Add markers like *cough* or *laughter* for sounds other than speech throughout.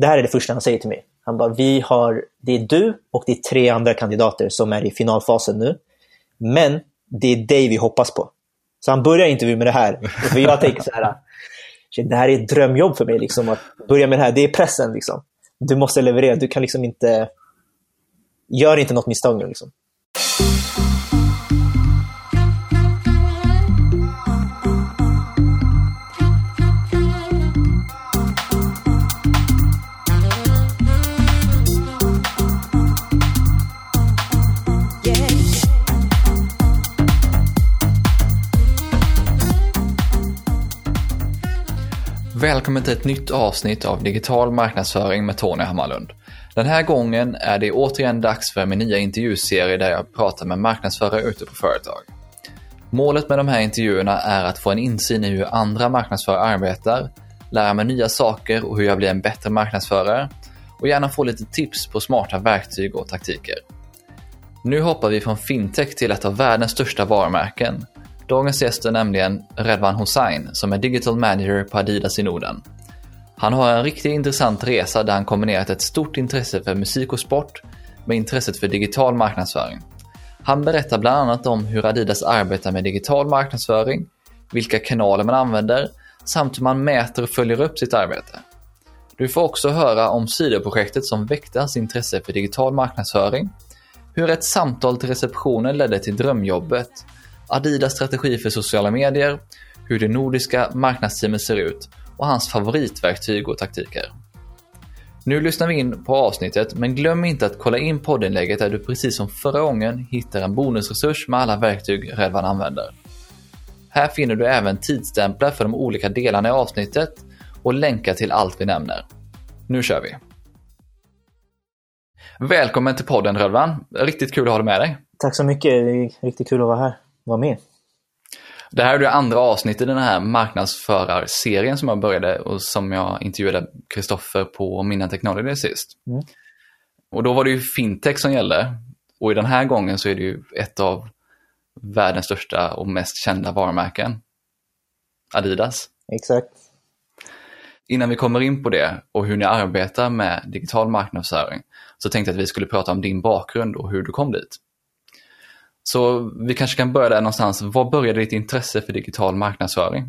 det här är det första han säger till mig. Han bara, vi har, det är du och det är tre andra kandidater som är i finalfasen nu. Men det är dig vi hoppas på. Så han börjar intervjun med det här. För jag tänker så här, det här är ett drömjobb för mig. Liksom, att börja med det här, det är pressen. Liksom. Du måste leverera, du kan liksom inte... Gör inte något misstag nu. Liksom. Välkommen till ett nytt avsnitt av Digital marknadsföring med Tony Hammarlund. Den här gången är det återigen dags för min nya intervjuserie där jag pratar med marknadsförare ute på företag. Målet med de här intervjuerna är att få en insyn i hur andra marknadsförare arbetar, lära mig nya saker och hur jag blir en bättre marknadsförare och gärna få lite tips på smarta verktyg och taktiker. Nu hoppar vi från fintech till ett av världens största varumärken, Dagens gäst är nämligen Redwan Hossein som är Digital Manager på Adidas i Norden. Han har en riktigt intressant resa där han kombinerat ett stort intresse för musik och sport med intresset för digital marknadsföring. Han berättar bland annat om hur Adidas arbetar med digital marknadsföring, vilka kanaler man använder samt hur man mäter och följer upp sitt arbete. Du får också höra om sidoprojektet som väckte hans intresse för digital marknadsföring, hur ett samtal till receptionen ledde till drömjobbet Adidas strategi för sociala medier, hur det nordiska marknadsteamet ser ut och hans favoritverktyg och taktiker. Nu lyssnar vi in på avsnittet, men glöm inte att kolla in poddinlägget där du precis som förra gången hittar en bonusresurs med alla verktyg Redvan använder. Här finner du även tidsstämplar för de olika delarna i avsnittet och länkar till allt vi nämner. Nu kör vi! Välkommen till podden Rödvan. Riktigt kul att ha dig med dig. Tack så mycket. Det är riktigt kul att vara här vara med. Det här är det andra avsnittet i den här marknadsförarserien som jag började och som jag intervjuade Kristoffer på Minna Technology sist. Mm. Och då var det ju fintech som gällde. Och i den här gången så är det ju ett av världens största och mest kända varumärken. Adidas. Exakt. Innan vi kommer in på det och hur ni arbetar med digital marknadsföring så tänkte jag att vi skulle prata om din bakgrund och hur du kom dit. Så vi kanske kan börja där någonstans. Var började ditt intresse för digital marknadsföring?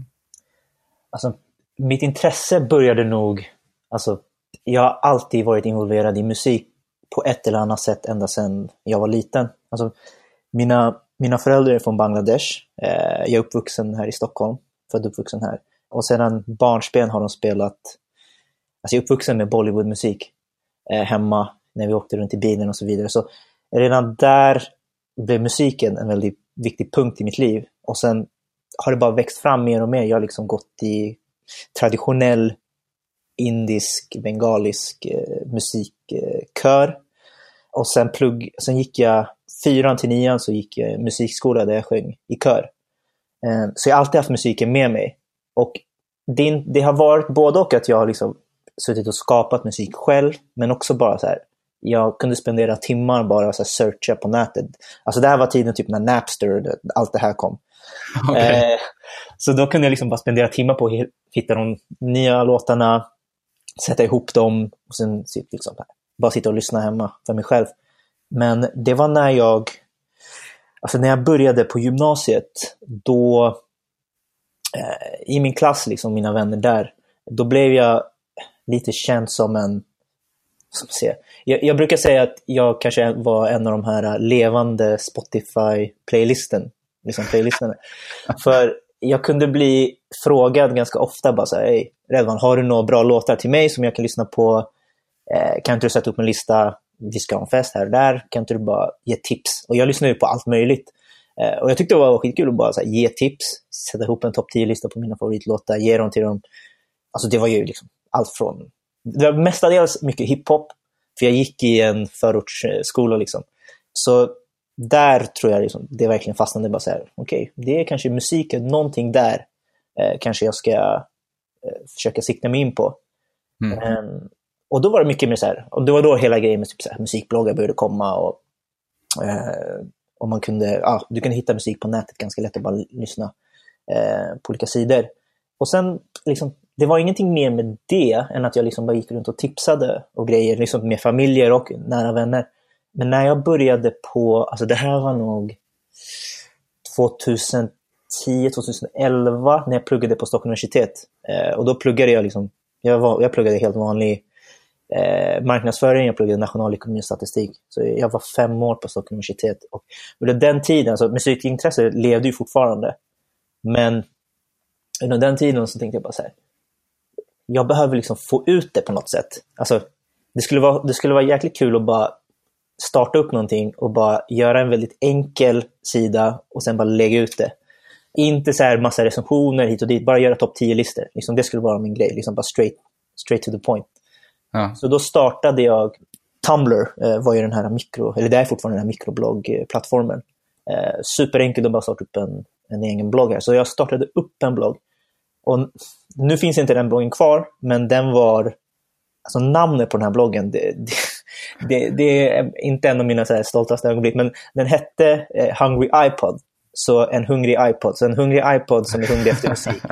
Alltså, mitt intresse började nog... Alltså, jag har alltid varit involverad i musik på ett eller annat sätt ända sedan jag var liten. Alltså, mina, mina föräldrar är från Bangladesh. Eh, jag är uppvuxen här i Stockholm, född och uppvuxen här. Och sedan barnsben har de spelat... Alltså jag är uppvuxen med Bollywoodmusik eh, hemma när vi åkte runt i bilen och så vidare. Så redan där blev musiken en väldigt viktig punkt i mitt liv. Och sen har det bara växt fram mer och mer. Jag har liksom gått i traditionell indisk, bengalisk eh, musikkör. och sen, plugg, sen gick jag fyran till nian så gick jag musikskola där jag sjöng i kör. Eh, så jag har alltid haft musiken med mig. Och det, det har varit både och att jag har liksom suttit och skapat musik själv, men också bara så här, jag kunde spendera timmar bara och searcha på nätet. Alltså det här var tiden typ när Napster, allt det här kom. *laughs* Okay. Eh, så då kunde jag liksom bara spendera timmar på att hitta de nya låtarna, sätta ihop dem och sen liksom, bara sitta och lyssna hemma för mig själv. Men det var när jag, alltså när jag började på gymnasiet, då eh, i min klass, liksom mina vänner där, då blev jag lite känd som en som se. Jag, jag, brukar säga att jag kanske var en av de här levande Spotify-playlisten. Liksom playlisten. *laughs* För jag kunde bli frågad ganska ofta bara så här, Hej, Redvan, har du några bra låtar till mig som jag kan lyssna på? Eh, kan inte du sätta upp en lista? Vi ska ha en fest här och där. Kan inte du bara ge tips? Och jag lyssnar ju på allt möjligt. Eh, och jag tyckte det var skitkul att bara här, ge tips, sätta ihop en topp 10-lista på mina favoritlåtar, ge dem till dem. Alltså det var ju liksom allt från det var mestadels mycket hiphop, för jag gick i en förortsskola. Liksom. Så där tror jag liksom, det verkligen fastnade. Bara så här, okej, okay, det är kanske musiken, någonting där eh, kanske jag ska eh, försöka sikta mig in på. Mm. Um, och då var det mycket mer så här, och det var då hela grejen med typ så här, musikbloggar började komma. och, eh, och man kunde, ah, Du kunde hitta musik på nätet ganska lätt och bara lyssna eh, på olika sidor. Och sen liksom, det var ingenting mer med det än att jag liksom bara gick runt och tipsade och grejer, liksom med familjer och nära vänner. Men när jag började på, alltså det här var nog 2010, 2011 när jag pluggade på Stockholms universitet. Eh, och då pluggade jag liksom, jag, var, jag pluggade helt vanlig eh, marknadsföring, jag pluggade nationalekonomi och statistik. Så jag var fem år på Stockholms universitet. Och under den tiden, alltså musikintresset levde ju fortfarande. Men under den tiden så tänkte jag bara så här, jag behöver liksom få ut det på något sätt. Alltså, det, skulle vara, det skulle vara jäkligt kul att bara starta upp någonting och bara göra en väldigt enkel sida och sen bara lägga ut det. Inte så här massa recensioner hit och dit, bara göra topp 10-listor. Liksom, det skulle vara min grej, liksom bara straight, straight to the point. Ja. Så då startade jag Tumblr, eh, var ju den här mikro, eller det är fortfarande den här mikrobloggplattformen. Eh, superenkelt att bara starta upp en, en egen blogg här. Så jag startade upp en blogg. Och nu finns inte den bloggen kvar, men den var, alltså namnet på den här bloggen, det, det, *laughs* det, det är inte en av mina så här stoltaste ögonblick, men den hette eh, Hungry iPod. Så en hungrig iPod, så en hungrig iPod som är hungrig efter musik. *laughs*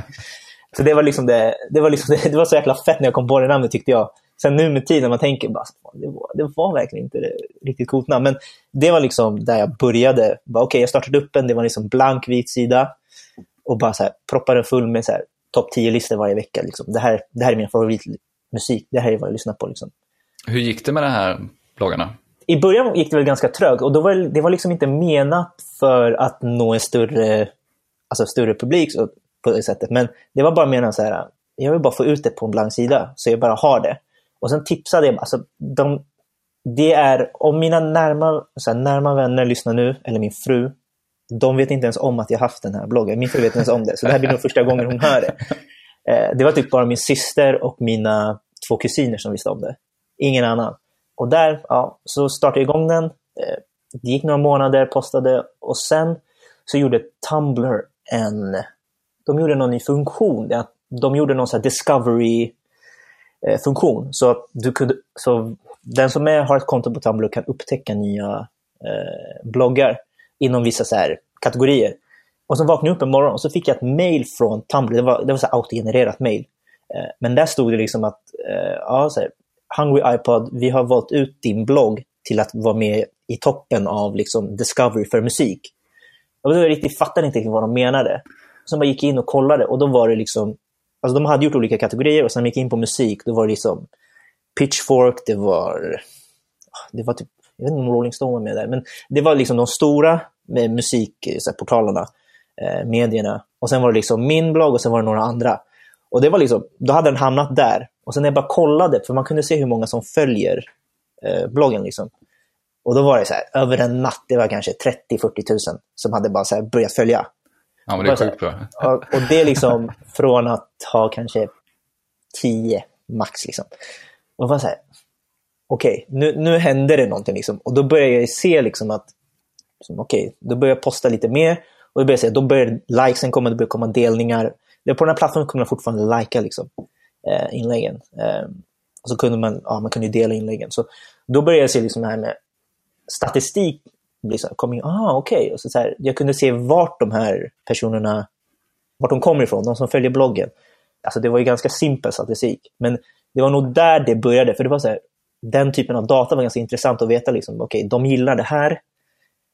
Så det var liksom det, det var, liksom det, det var så jäkla fett när jag kom på det namnet tyckte jag. Sen nu med tiden, man tänker bara, det var, det var verkligen inte riktigt coolt namn. Men det var liksom där jag började. Okej, okay, jag startade upp en, det var liksom blank vit sida. Och bara så här, proppade den full med topp 10-listor varje vecka. Liksom. Det, här, det här är min favoritmusik, det här är vad jag lyssnar på. Liksom. Hur gick det med de här bloggarna? I början gick det väl ganska trögt och då var det, det var liksom inte menat för att nå en större, alltså större publik på det sättet. Men det var bara menat så här, jag vill bara få ut det på en blank sida så jag bara har det. Och sen tipsade jag, alltså de, det är, om mina närma, så här, närma vänner lyssnar nu, eller min fru, de vet inte ens om att jag haft den här bloggen. Min fru vet inte ens om det, så det här blir nog första gången hon hör det. Eh, det var typ bara min syster och mina två kusiner som visste om det. Ingen annan. Och där ja, så startade jag igång den. Eh, det gick några månader, postade och sen så gjorde Tumblr en... De gjorde någon ny funktion. De gjorde någon eh, så discovery-funktion. Så, du kunde, så den som är, har ett konto på Tumblr kan upptäcka nya eh, bloggar inom vissa så här kategorier. Och så vaknade jag upp en morgon och så fick jag ett mail från Tumblr. Det var, det var så autogenererat mail. Eh, men där stod det liksom att eh, ja, så här, Hungry iPod, vi har valt ut din blogg till att vara med i toppen av liksom, Discovery för musik. Och då riktigt, fattade inte riktigt vad de menade. Så man gick in och kollade och då var det liksom, alltså de hade gjort olika kategorier och sen gick in på musik, då var det liksom Pitchfork, det var, ah, det var typ, jag vet inte om Rolling Stone var med där, men det var liksom de stora med musikportalerna, eh, medierna. Och sen var det liksom min blogg och sen var det några andra. Och det var liksom, då hade den hamnat där. Och sen när jag bara kollade, för man kunde se hur många som följer eh, bloggen. Liksom. Och då var det så här, över en natt, det var kanske 30-40 tusen som hade bara så börjat följa. Ja, men det är sjukt bra. Och, och det är liksom *laughs* från att ha kanske 10 max. Liksom. Och var så här, okej, okay, nu, nu händer det någonting. Liksom. Och då börjar jag se liksom att, liksom, okej, okay, då börjar jag posta lite mer. Och då börjar, jag se, då börjar likesen komma, det börjar komma delningar. På den här plattformen kunde man fortfarande likea liksom, eh, inläggen. Eh, och så kunde man, ja, man kunde dela inläggen. Så då började jag se liksom det här med statistik. Liksom, kom ah, okay. och så, så här, Jag kunde se vart de här personerna vart de kommer ifrån, de som följer bloggen. Alltså det var ju ganska simpel statistik. Men det var nog där det började. För det var så här, den typen av data var ganska intressant att veta. Liksom, okay, de gillar det här.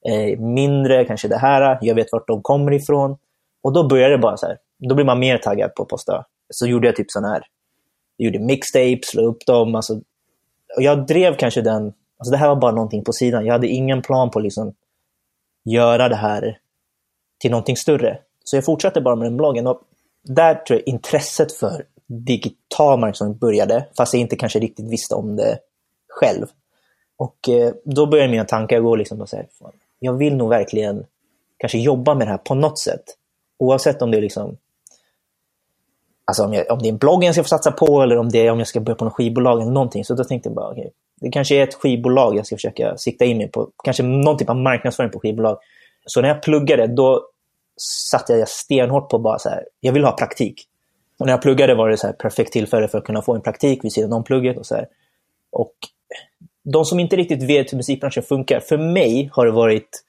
Eh, mindre kanske det här. Jag vet vart de kommer ifrån. Och då började det bara så här då blir man mer taggad på att posta. Så gjorde jag typ sån här, jag gjorde mixtapes, la upp dem. Alltså, och jag drev kanske den, alltså det här var bara någonting på sidan. Jag hade ingen plan på att liksom göra det här till någonting större. Så jag fortsatte bara med den bloggen. Och där tror jag intresset för digital marknadsföring började, fast jag inte kanske riktigt visste om det själv. Och eh, då började mina tankar gå liksom och säga, jag vill nog verkligen kanske jobba med det här på något sätt. Oavsett om det är liksom Alltså om, jag, om det är en blogg jag ska få satsa på eller om det är om jag ska börja på något skivbolag eller någonting. Så då tänkte jag bara, okay, det kanske är ett skivbolag jag ska försöka sikta in mig på. Kanske någon typ av marknadsföring på skivbolag. Så när jag pluggade, då satte jag stenhårt på bara så här, jag vill ha praktik. Och när jag pluggade var det så här perfekt tillfälle för att kunna få en praktik vid sidan om plugget. Och, så här. och de som inte riktigt vet hur musikbranschen funkar, för mig har det varit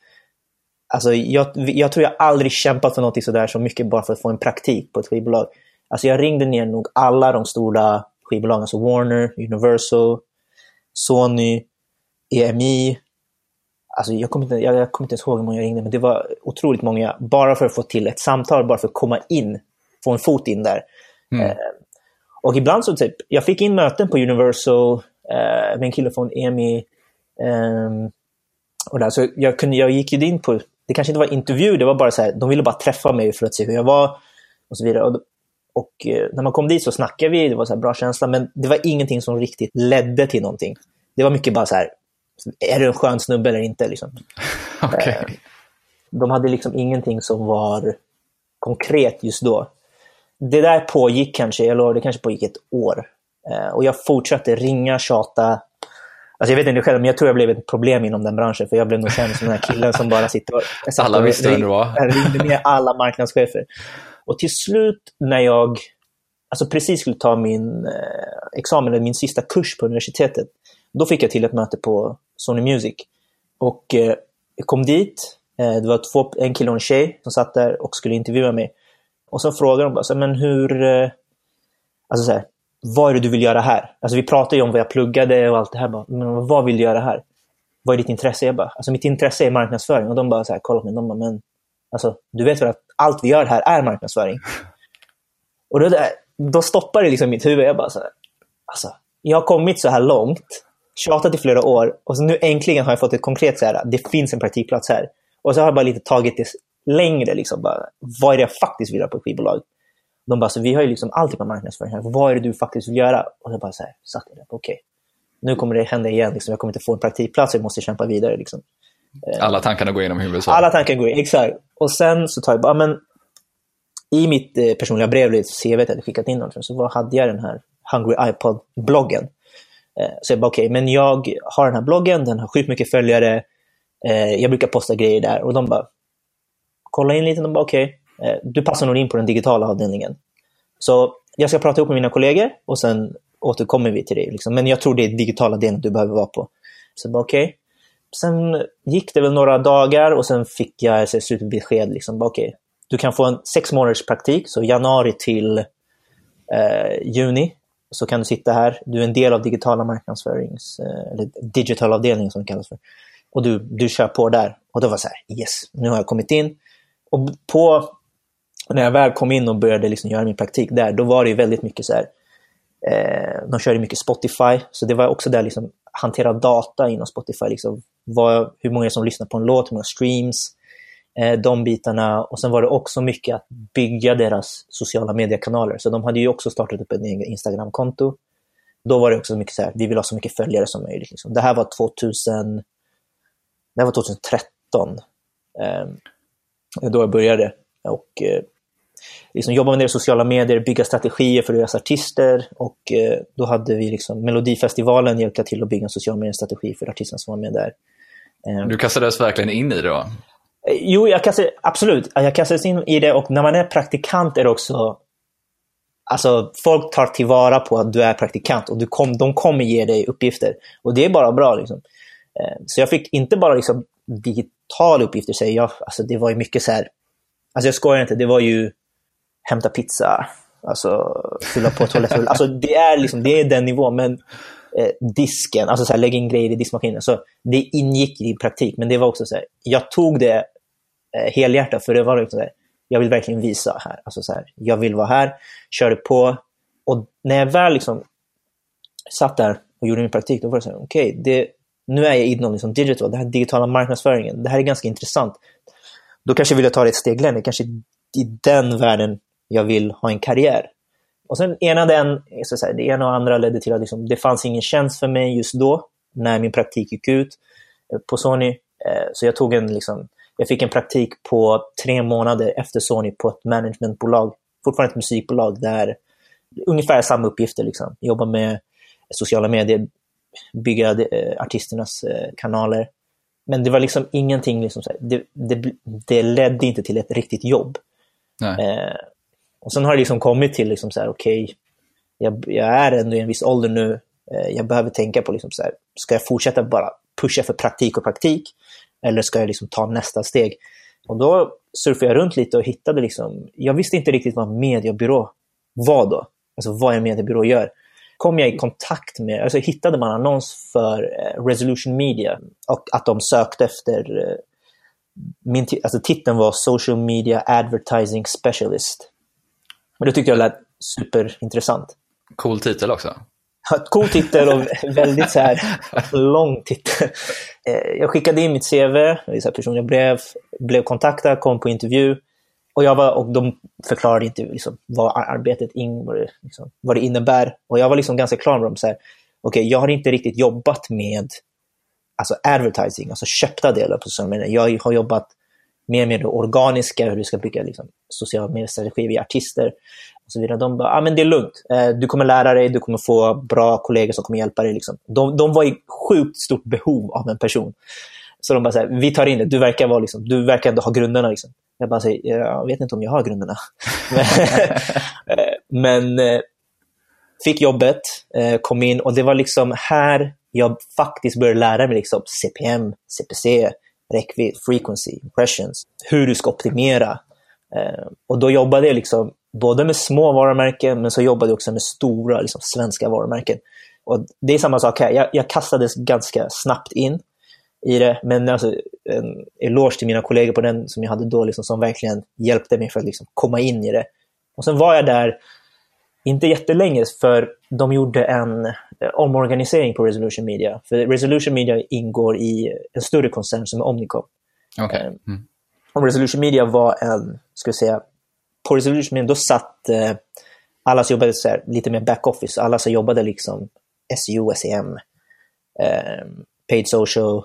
Alltså, jag, jag tror jag aldrig kämpat för något sådär så mycket bara för att få en praktik på ett skivbolag. Alltså jag ringde ner nog alla de stora skivbolagen, alltså Warner, Universal, Sony, EMI. Alltså jag kommer inte, jag, jag kommer inte ens ihåg hur många jag ringde, men det var otroligt många. Bara för att få till ett samtal, bara för att komma in, få en fot in där. Mm. Eh, och ibland så typ, jag fick in möten på Universal eh, med en kille från EMI. ehm, och där, så jag, kunde, jag gick ju in på, det kanske inte var intervju, det var bara så här, de ville bara träffa mig för att se hur jag var och så vidare. Och, och eh, när man kom dit så snackade vi, det var så här bra känsla, men det var ingenting som riktigt ledde till någonting. Det var mycket bara så här, är du en skön snubbe eller inte? Liksom. *laughs* Okej. Eh, De hade liksom ingenting som var konkret just då. Det där pågick kanske, lovar, det kanske pågick ett år. Eh, och jag fortsatte ringa, tjata. Alltså jag vet inte själv, men jag tror jag blev ett problem inom den branschen. För jag blev nog känd som den här killen som bara sitter och... Alla och visste vem du var. Jag ringde ner alla marknadschefer. Och till slut när jag alltså precis skulle ta min eh, examen, eller min sista kurs på universitetet, då fick jag till ett möte på Sony Music. Och eh, jag kom dit, det var två, en kille och en tjej som satt där och skulle intervjua mig. Och så frågade de bara, så, men hur... Alltså så här, vad är det du vill göra här? Alltså vi pratade ju om vad jag pluggade och allt det här. Bara, men vad vill du göra här? Vad är ditt intresse? Jag bara, alltså mitt intresse är marknadsföring. Och de bara så här, kollade på mig. De bara, men alltså, du vet väl att allt vi gör här är marknadsföring? Och då, då stoppar det liksom mitt huvud. Jag bara så här, alltså, jag har kommit så här långt, tjatat i flera år och så nu äntligen har jag fått ett konkret så här, det finns en praktikplats här. Och så har jag bara lite tagit det längre, liksom, bara, vad är det jag faktiskt vill ha på ett skivbolag? De bara, så vi har ju liksom alltid på marknadsföring här, vad är det du faktiskt vill göra? Och jag bara så här, satt jag där, okej. Nu kommer det hända igen, liksom. jag kommer inte få en praktikplats, jag måste kämpa vidare. Liksom. Alla tankarna går igenom huvudet. Så. Alla tankar går in, exakt. Och sen så tar jag bara, men i mitt eh, personliga brev, eller CV jag hade skickat in någonting, så hade jag den här Hungry iPod-bloggen. Eh, så jag bara, okej, men jag har den här bloggen, den har sjukt mycket följare, eh, jag brukar posta grejer där. Och de bara, kolla in lite, de bara, okej, eh, Eh, du passar nog in på den digitala avdelningen. Så jag ska prata ihop med mina kollegor och sen återkommer vi till dig. Liksom. Men jag tror det är digitala delen du behöver vara på. Så bara, okej. Sen gick det väl några dagar och sen fick jag ett slutbesked. Liksom, bara, du kan få en sex månaders praktik, så januari till eh, juni så kan du sitta här. Du är en del av digitala marknadsförings, eh, eller digitalavdelningen som det kallas för. Och du, du kör på där. Och då var det så här, yes, nu har jag kommit in. Och på, när jag väl kom in och började liksom göra min praktik där, då var det ju väldigt mycket så här, eh, de körde mycket Spotify, så det var också där liksom hantera data inom Spotify. Liksom, vad, hur många som lyssnar på en låt, hur många streams, eh, de bitarna. Och sen var det också mycket att bygga deras sociala mediekanaler. Så de hade ju också startat upp ett eget Instagram-konto. Då var det också mycket så här, vi vill ha så mycket följare som möjligt. Liksom. Det här var 2000, det här var 2013. Eh, då jag började. Och eh, liksom jobba med deras sociala medier, bygga strategier för deras artister. Och eh, då hade vi liksom Melodifestivalen hjälpte till att bygga en social mediestrategi för artisterna som var med där. Eh, Du kastades verkligen in i det då? Jo, jag kastade, absolut. Jag kastades in i det och när man är praktikant är det också... Alltså, folk tar tillvara på att du är praktikant och du kom, de kommer ge dig uppgifter. Och det är bara bra. Liksom. Eh, Så jag fick inte bara liksom, digitala uppgifter, säger jag. Alltså, det var ju mycket så här... Alltså jag skojar inte, det var ju hämta pizza, alltså fylla på toaletten. Alltså det är, liksom, det är den nivån, men eh, disken, alltså så här, lägga in grejer i diskmaskinen. Så det ingick i praktik, men det var också så här, jag tog det eh, helhjärtat, för det var liksom så här, jag vill verkligen visa här. Alltså så här, jag vill vara här, körde på. Och när jag väl liksom satt där och gjorde min praktik, då var det så här, okej, det nu är jag inom liksom digital, den här digitala marknadsföringen. Det här är ganska intressant. Då kanske vill jag ta det ett steg längre. Kanske i den världen jag vill ha en karriär. Och sen ena den, så säga, det ena och andra ledde till att liksom, det fanns ingen tjänst för mig just då, när min praktik gick ut eh, på Sony. Eh, Så jag tog en, liksom, jag fick en praktik på tre månader efter Sony på ett managementbolag, fortfarande ett musikbolag, där ungefär samma uppgifter. Liksom. Jobba med sociala medier, bygga eh, artisternas kanaler. Men det var liksom ingenting, liksom, det, det, det ledde inte till ett riktigt jobb. Nej. Och sen har det liksom kommit till, liksom så här, okej, jag, jag är ändå i en viss ålder nu. Eh, jag behöver tänka på, liksom så här, ska jag fortsätta bara pusha för praktik och praktik? Eller ska jag liksom ta nästa steg? Och då surfade jag runt lite och hittade liksom, jag visste inte riktigt vad mediebyrå var då? Alltså vad en mediebyrå gör. Kom jag i kontakt med, alltså hittade man annons för eh, Resolution Media och att de sökte efter, eh, min alltså titeln var Social Media Advertising Specialist. Och det tyckte jag lät superintressant. Cool titel också. Cool titel och *laughs* väldigt så här lång titel. Eh, jag skickade in mitt CV, personliga brev, blev kontaktad, kom på intervju. Och, jag var, och de förklarade inte liksom, vad arbetet in, vad, det, liksom, vad det innebär. Och jag var liksom ganska klar med dem. Så här, okay, jag har inte riktigt jobbat med alltså advertising, alltså köpta delar på sociala medier. Jag har jobbat mer med det organiska, hur du ska bygga liksom, sociala medier-strategi är artister och så vidare. De bara, ah, men det är lugnt. Eh, du kommer lära dig, du kommer få bra kollegor som kommer hjälpa dig. Liksom. De, de var i sjukt stort behov av en person. Så de bara, så här, vi tar in det, du verkar, vara, liksom, du verkar ändå ha grunderna. Liksom. Jag bara säger, jag vet inte om jag har grunderna. *laughs* Eh, men eh, fick jobbet, kom in och det var liksom här jag faktiskt började lära mig liksom CPM, CPC, räckvidd, frequency, impressions, hur du ska optimera. Eh, och då jobbade jag liksom både med små varumärken, men så jobbade jag också med stora liksom, svenska varumärken. Och det är samma sak här, jag, jag kastades ganska snabbt in i det. Men alltså, en eloge till mina kollegor på den som jag hade då, liksom, som verkligen hjälpte mig för att liksom, komma in i det. Och sen var jag där, inte jättelänge, för de gjorde en eh, omorganisering på Resolution Media. För Resolution Media ingår i en större koncern som är Omnicom. Okay. Eh, mm. Och Resolution Media var en, ska säga, på Resolution då satt eh, alla som jobbade så här, lite mer back-office, alla som jobbade liksom SEO, SEM, eh, paid social,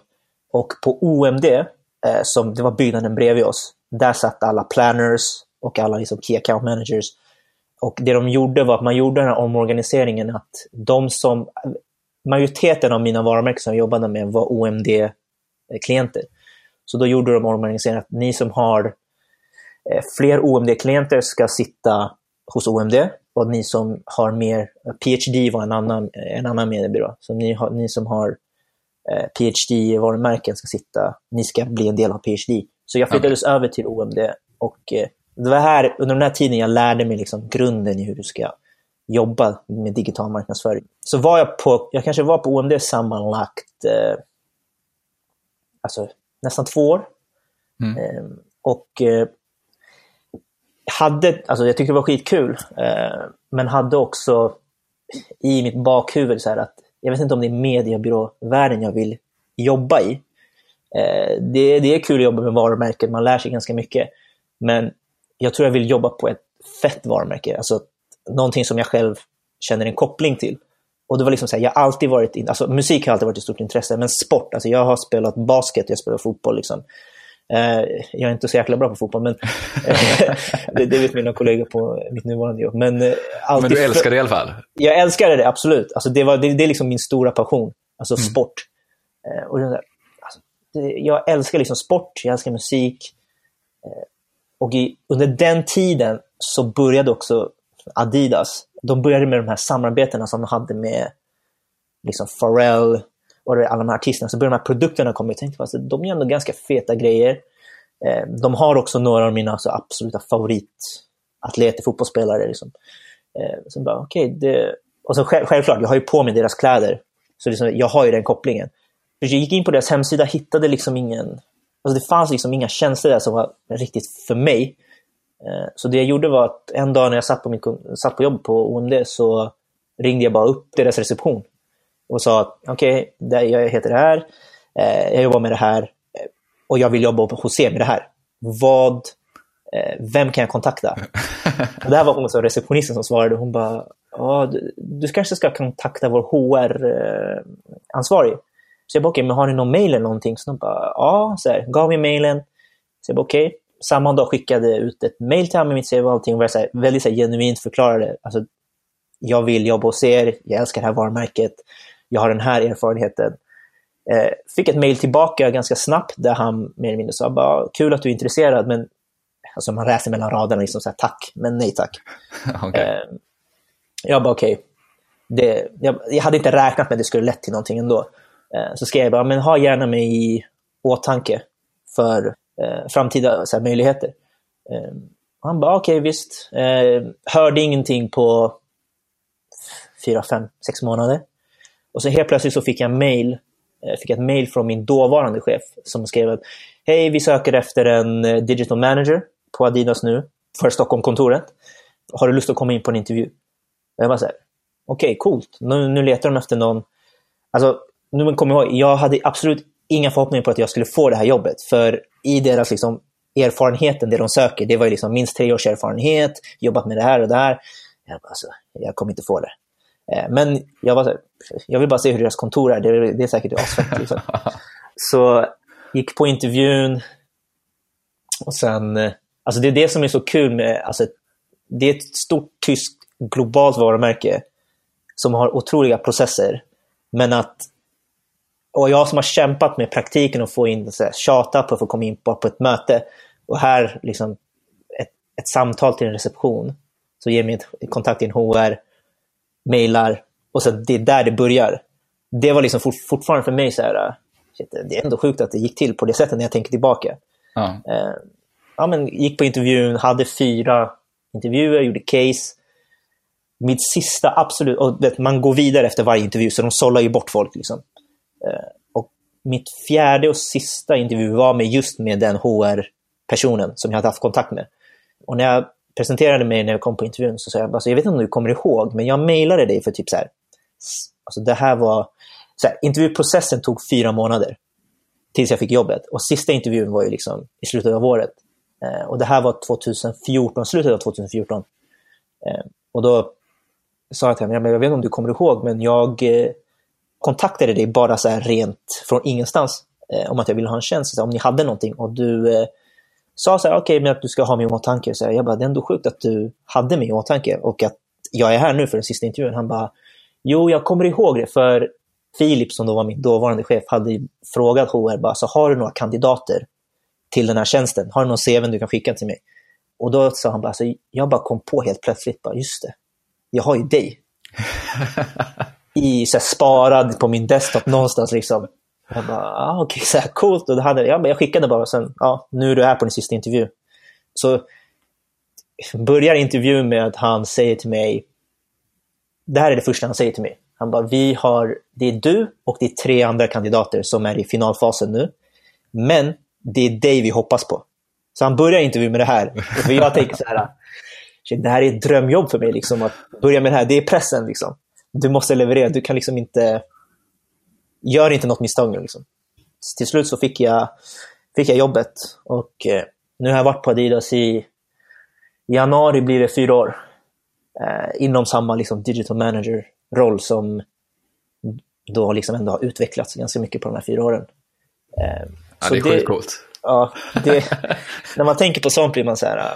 och på OMD, eh, som det var byggnaden bredvid oss, där satt alla planners och alla liksom key account managers. Och det de gjorde var att man gjorde den här omorganiseringen att de som, majoriteten av mina varumärken som jag jobbade med var OMD-klienter. Så då gjorde de omorganiseringen att ni som har eh, fler OMD-klienter ska sitta hos OMD och ni som har mer, PhD var en annan, en annan mediebyrå. Så ni, har, ni som har Eh, PhD-varumärken ska sitta, ni ska bli en del av PhD. Så jag flyttades okay. över till OMD och eh, det var här, under den här tiden jag lärde mig liksom grunden i hur du ska jobba med digital marknadsföring. Så var jag på, jag kanske var på OMD sammanlagt eh, alltså, nästan två år. Mm. Eh, och eh, hade, alltså jag tyckte det var skitkul, eh, men hade också i mitt bakhuvud så här att jag vet inte om det är mediebyråvärlden jag vill jobba i. Eh, det, det är kul att jobba med varumärken, man lär sig ganska mycket. Men jag tror jag vill jobba på ett fett varumärke, alltså någonting som jag själv känner en koppling till. Och det var liksom så här, jag har alltid varit, in, alltså musik har alltid varit ett stort intresse, men sport, alltså jag har spelat basket, jag spelar fotboll liksom. Eh, jag är inte så jäkla bra på fotboll, men *laughs* det, det, vet mina kollegor på mitt nuvarande jobb. Men, eh, men du älskar det i alla fall? Jag älskade det, absolut. Alltså, det, var, det, det är liksom min stora passion, alltså mm. sport. Eh, och där, alltså, jag älskar liksom sport, jag älskar musik. och i, under den tiden så började också Adidas, de började med de här samarbetena som de hade med liksom Pharrell, och alla de här artisterna, så börjar de här produkterna komma. Jag tänkte att alltså, de gör ändå ganska feta grejer. Eh, de har också några av mina alltså, absoluta favoritatleter, fotbollsspelare. Liksom. Eh, så bara, okay, det... Och så självklart, jag har ju på mig deras kläder. Så liksom, jag har ju den kopplingen. Jag gick in på deras hemsida och hittade liksom ingen... Alltså det fanns liksom inga tjänster där som var riktigt för mig. Eh, så det jag gjorde var att en dag när jag satt på, min, satt på jobb på OMD så ringde jag bara upp deras reception och sa att okej, okay, jag heter det här, eh, jag jobbar med det här eh, och jag vill jobba hos er med det här. Vad, eh, vem kan jag kontakta? *laughs* och det här var hon som receptionisten som svarade. Hon bara, du, du kanske ska kontakta vår HR-ansvarig. Så jag bara, okej, okay, men har ni någon mail eller någonting? Så de bara, ja, så här, gav mig mailen. Så jag bara, okej. Okay. Samma dag skickade jag ut ett mail till honom med mitt CV och allting och var så här, väldigt så här, genuint förklarade. Alltså, jag vill jobba hos er, jag älskar det här varumärket jag har den här erfarenheten. Eh, fick ett mail tillbaka ganska snabbt där han mer eller mindre sa bara, kul att du är intresserad, men alltså man läser mellan raderna, liksom så här, tack, men nej tack. *laughs* okay. eh, jag bara okej, okay. jag, jag, hade inte räknat med att det skulle lett till någonting ändå. Eh, så skrev jag bara, men ha gärna mig i åtanke för eh, framtida så här, möjligheter. Eh, Han bara, okej okay, visst. Eh, hörde ingenting på fyra, fem, sex månader. Och så helt plötsligt så fick jag mail, eh, fick ett mail från min dåvarande chef som skrev att Hej, vi söker efter en eh, digital manager på Adidas nu för Stockholmkontoret. Har du lust att komma in på en intervju? Och jag var så här, okej, okay, coolt. Nu, nu letar de efter någon. Alltså, nu kommer jag ihåg, jag hade absolut inga förhoppningar på att jag skulle få det här jobbet. För i deras liksom, erfarenheten, det de söker, det var ju liksom minst tre års erfarenhet, jobbat med det här och det här. Jag, bara, alltså, jag kommer inte få det. Eh, men jag, var jag vill bara se hur deras kontor är, det, är, det är säkert asfett. Liksom. *laughs* Så gick på intervjun och sen, eh, alltså det är det som är så kul med, alltså, det är ett stort tyskt globalt varumärke som har otroliga processer. Men att, och jag som har kämpat med praktiken och få in, så här, tjata på att få komma in på, på ett möte och här liksom ett, ett samtal till en reception så ger mig kontakt till en HR, mejlar och så det är där det börjar. Det var liksom fortfarande för mig så här, shit, det är ändå sjukt att det gick till på det sättet när jag tänker tillbaka. Ja. Eh, ja, men gick på intervjun, hade fyra intervjuer, gjorde case. Mitt sista, absolut, och vet, man går vidare efter varje intervju så de sållar ju bort folk. Liksom. Eh, och mitt fjärde och sista intervju var med just med den HR-personen som jag hade haft kontakt med. Och när jag presenterade mig när jag kom på intervjun så sa jag, alltså, jag vet inte om du kommer ihåg, men jag mejlade dig för typ så här, alltså det här var, så här, intervjuprocessen tog fyra månader tills jag fick jobbet. Och sista intervjun var ju liksom i slutet av året. Eh, och det här var 2014, slutet av 2014. Eh, och då sa jag till henne, jag vet inte om du kommer ihåg, men jag eh, kontaktade dig bara så här rent från ingenstans eh, om att jag ville ha en tjänst, här, om ni hade någonting. Och du eh, sa så här, okej, okay, men att du ska ha mig i åtanke. Så här, jag bara, det är ändå sjukt att du hade mig i åtanke och att jag är här nu för den sista intervjun. Han bara, jo, jag kommer ihåg det, för Filip, som då var min dåvarande chef, hade frågat HR, bara, så har du några kandidater till den här tjänsten? Har du någon CV du kan skicka till mig? Och då sa han bara, så jag bara kom på helt plötsligt, bara, just det, jag har ju dig. *laughs* I, så här, sparad på min desktop någonstans. Liksom. Jag bara, ah, okej, okay, så här, coolt. Och då hade, ja, jag skickade bara, och sen, ja, nu är du här på din sista intervju. Så börjar intervjun med att han säger till mig, det här är det första han säger till mig. Han bara, vi har, det är du och det är tre andra kandidater som är i finalfasen nu. Men det är dig vi hoppas på. Så han börjar intervjun med det här. För jag tänker så här, det här är ett drömjobb för mig, liksom, att börja med det här. Det är pressen. Liksom. Du måste leverera. Du kan liksom inte... Gör inte något misstag nu. Liksom. Till slut så fick jag, fick jag jobbet och eh, nu har jag varit på Adidas i, i januari blir det fyra år. Eh, inom samma liksom, digital manager-roll som då liksom ändå har utvecklats ganska mycket på de här fyra åren. Eh, ja, det är sjukt coolt. Ja, det, när man tänker på sånt blir man så här,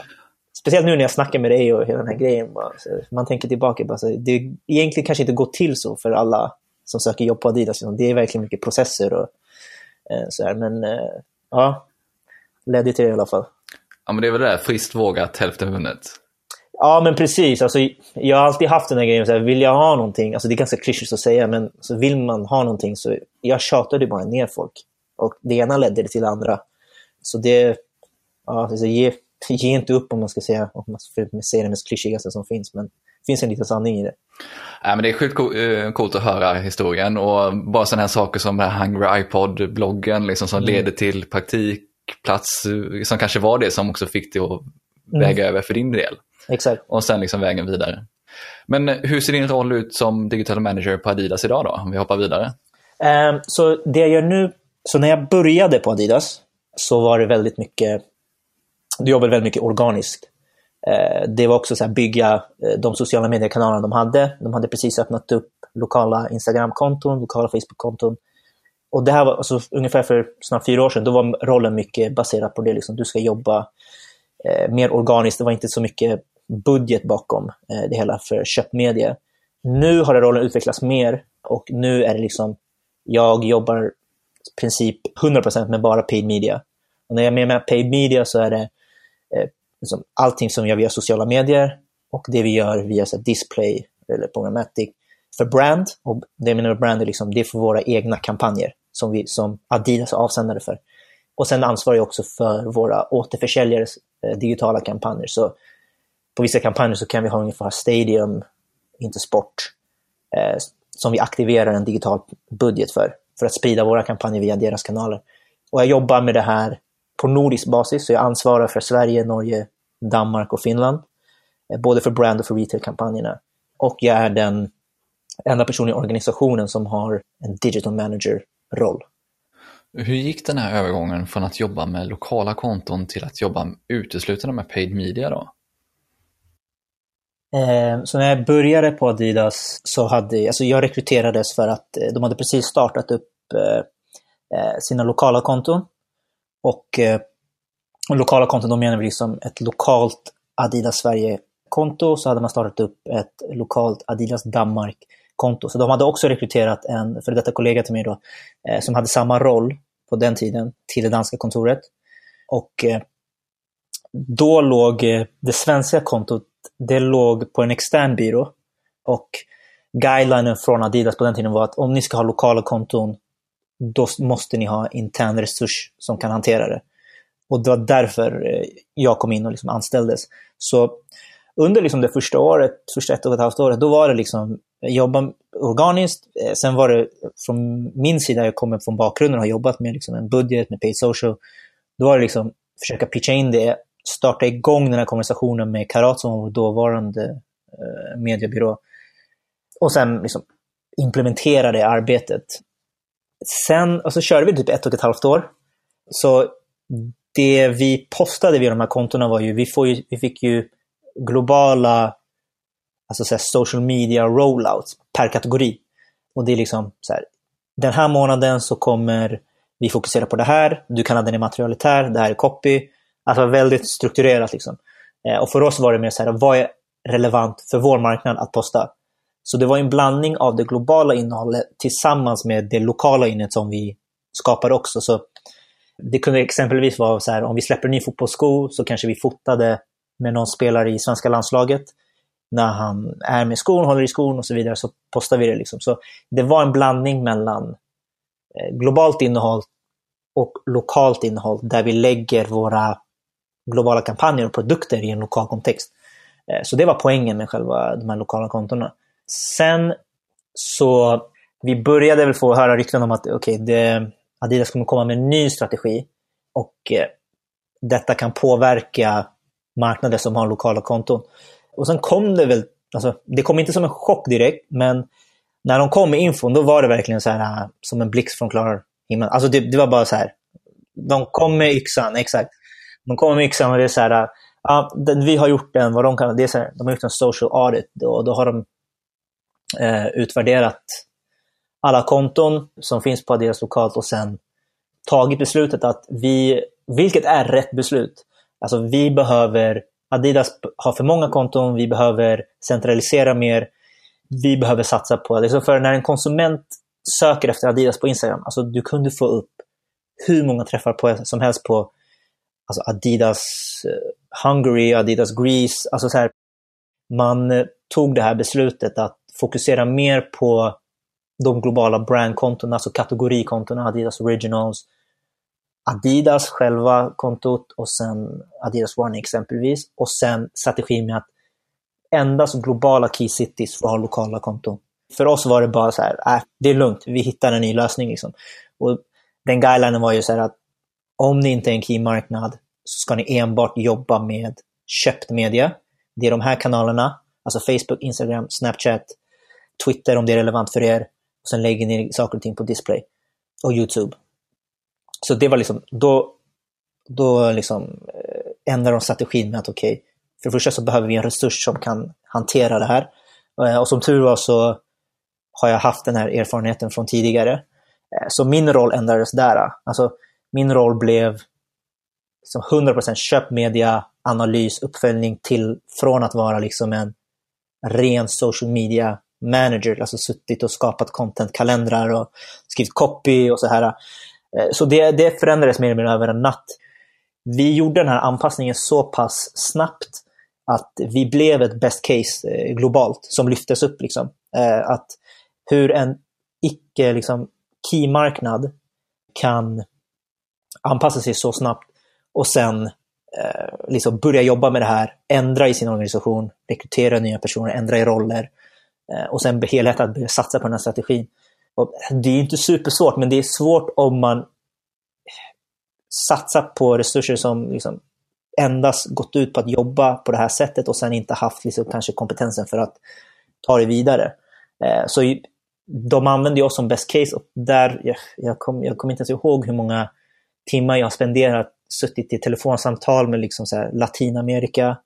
speciellt nu när jag snackar med dig och hela den här grejen, bara, man tänker tillbaka, bara, så, det egentligen kanske inte går till så för alla som söker jobb på Adidas. Det är verkligen mycket processer och eh, så här, men eh, ja, ledde till det i alla fall. Ja, men det är väl det, friskt vågat, hälften vunnet. Ja, men precis. Alltså, jag har alltid haft den här grejen, så här, vill jag ha någonting, alltså det är ganska klyschigt att säga, men så vill man ha någonting så jag tjatade bara ner folk. Och det ena ledde till det andra. Så det, ja, alltså, ge, ge inte upp om man ska säga, om man ska säga det mest klyschigaste som finns, men finns en liten sanning i det. Ja, men det är sjukt eh, coolt att höra historien och bara sådana här saker som den här Hungry iPod-bloggen liksom, som mm. leder till praktikplats eh, som kanske var det som också fick dig att mm. väga över för din del. Exakt. Och sen liksom vägen vidare. Men hur ser din roll ut som digital manager på Adidas idag då, om vi hoppar vidare? Um, så det jag gör nu, så när jag började på Adidas så var det väldigt mycket, du jobbade väldigt mycket organiskt. Eh, det var också så här bygga eh, de sociala mediekanalerna de hade. De hade precis öppnat upp lokala Instagram-konton, lokala Facebook-konton. Och det här var alltså, ungefär för snart fyra år sedan, då var rollen mycket baserad på det. Liksom, du ska jobba eh, mer organiskt, det var inte så mycket budget bakom eh, det hela för köpmedia. Nu har den rollen utvecklats mer och nu är det liksom, jag jobbar i princip 100% med bara paid media. Och när jag menar paid media så är det eh, liksom allting som jag via sociala medier och det vi gör via så display eller programmatic för brand. Och det jag menar med brand är, liksom, det är för våra egna kampanjer som, vi, som Adidas är avsändare för. Och sen ansvarar jag också för våra återförsäljares eh, digitala kampanjer. Så på vissa kampanjer så kan vi ha ungefär Stadium, inte sport, eh, som vi aktiverar en digital budget för, för att sprida våra kampanjer via deras kanaler. Och jag jobbar med det här på nordisk basis, så jag ansvarar för Sverige, Norge, Danmark och Finland. Eh, både för brand och för retail-kampanjerna. Och jag är den enda personen i organisationen som har en digital manager-roll. Hur gick den här övergången från att jobba med lokala konton till att jobba uteslutande med paid media då? Eh, så när jag började på Adidas så hade alltså jag rekryterades för att eh, de hade precis startat upp sina lokala konton. Och, och lokala konton, då menar vi liksom ett lokalt Adidas Sverige-konto, så hade man startat upp ett lokalt Adidas Danmark-konto. Så de hade också rekryterat en för detta kollega till mig då, eh, som hade samma roll på den tiden till det danska kontoret. Och eh, då låg eh, det svenska kontot, det låg på en extern byrå. Och guidelinen från Adidas på den tiden var att om ni ska ha lokala konton, då måste ni ha intern resurs som kan hantera det. Och det var därför eh, jag kom in och liksom anställdes. Så under liksom det första året, första ett och ett halvt året, då var det liksom jobba organiskt. Eh, sen var det från min sida, jag kommer från bakgrunden och har jobbat med liksom en budget, med paid social. Då var det liksom försöka pitcha in det, starta igång den här konversationen med Karat som var vår dåvarande eh, mediebyrå. Och sen liksom implementera det arbetet. Sen, och så körde vi typ ett och ett halvt år. Så det vi postade via de här kontona var ju, vi, får ju, vi fick ju globala alltså så social media rollouts per kategori. Och det är liksom så här, den här månaden så kommer vi fokusera på det här, du kan ladda ner materialet här, det här är copy. Alltså väldigt strukturerat liksom. Eh, och för oss var det mer så här, vad är relevant för vår marknad att posta? Så det var en blandning av det globala innehållet tillsammans med det lokala innehållet som vi skapade också. Så det kunde exempelvis vara så här, om vi släpper en ny fotbollssko så kanske vi fotade med någon spelare i svenska landslaget. När han är med skon, håller i skon och så vidare så postar vi det. Liksom. Så det var en blandning mellan eh, globalt innehåll och lokalt innehåll där vi lägger våra globala kampanjer och produkter i en lokal kontext. Eh, så det var poängen med själva de här lokala kontona. Sen så vi började väl få höra rykten om att okay, det, Adidas kommer komma med en ny strategi och eh, detta kan påverka marknader som har lokala konton. Och sen kom det väl, alltså, det kom inte som en chock direkt, men när de kom med infon, då var det verkligen så här, eh, som en blixt från klar himmel. Alltså det, det, var bara så här, de kom med yxan, exakt. De kom med yxan och det är så här, eh, ja, vi har gjort en, vad de kan, det är så här, de har gjort en social audit och då har de eh, utvärderat alla konton som finns på Adidas lokalt och sen tagit beslutet att vi, vilket är rätt beslut, alltså vi behöver, Adidas har för många konton, vi behöver centralisera mer, vi behöver satsa på det. Så för när en konsument söker efter Adidas på Instagram, alltså du kunde få upp hur många träffar på, som helst på alltså Adidas eh, Hungary, Adidas Greece, alltså så här, man eh, tog det här beslutet att fokusera mer på de globala brandkontona, alltså kategorikontona, Adidas Originals, Adidas själva kontot och sen Adidas One exempelvis. Och sen strategin med att endast globala key cities får ha lokala konton. För oss var det bara så här, äh, det är lugnt, vi hittar en ny lösning. Liksom. Och den guidelinen var ju så här att om ni inte är en key-marknad så ska ni enbart jobba med köpt media. Det är de här kanalerna, alltså Facebook, Instagram, Snapchat, Twitter om det är relevant för er. Och sen lägger ni saker och ting på display. Och YouTube. Så det var liksom, då, då liksom eh, ändrade de strategin med att okej, okay, för det första så behöver vi en resurs som kan hantera det här. Eh, och som tur var så har jag haft den här erfarenheten från tidigare. Eh, så min roll ändrades där. Alltså, min roll blev som 100% köpmedia, analys, uppföljning till från att vara liksom en ren social media manager, alltså suttit och skapat content-kalendrar och skrivit copy och så här. Eh, så det, det förändrades mer och mer över en natt. Vi gjorde den här anpassningen så pass snabbt att vi blev ett best case eh, globalt som lyftes upp. Liksom. Eh, att hur en icke liksom, key-marknad kan anpassa sig så snabbt och sen eh, liksom börja jobba med det här, ändra i sin organisation, rekrytera nya personer, ändra i roller eh, Eh, och sen helhjärtat börja satsa på den här strategin. Och det är inte supersvårt, men det är svårt om man satsar på resurser som liksom endast gått ut på att jobba på det här sättet och sen inte haft liksom kanske kompetensen för att ta det vidare. Eh, så de använder oss som best case och där, jag, jag kommer jag kom inte ens ihåg hur många timmar jag har spenderat, suttit i telefonsamtal med liksom så Latinamerika,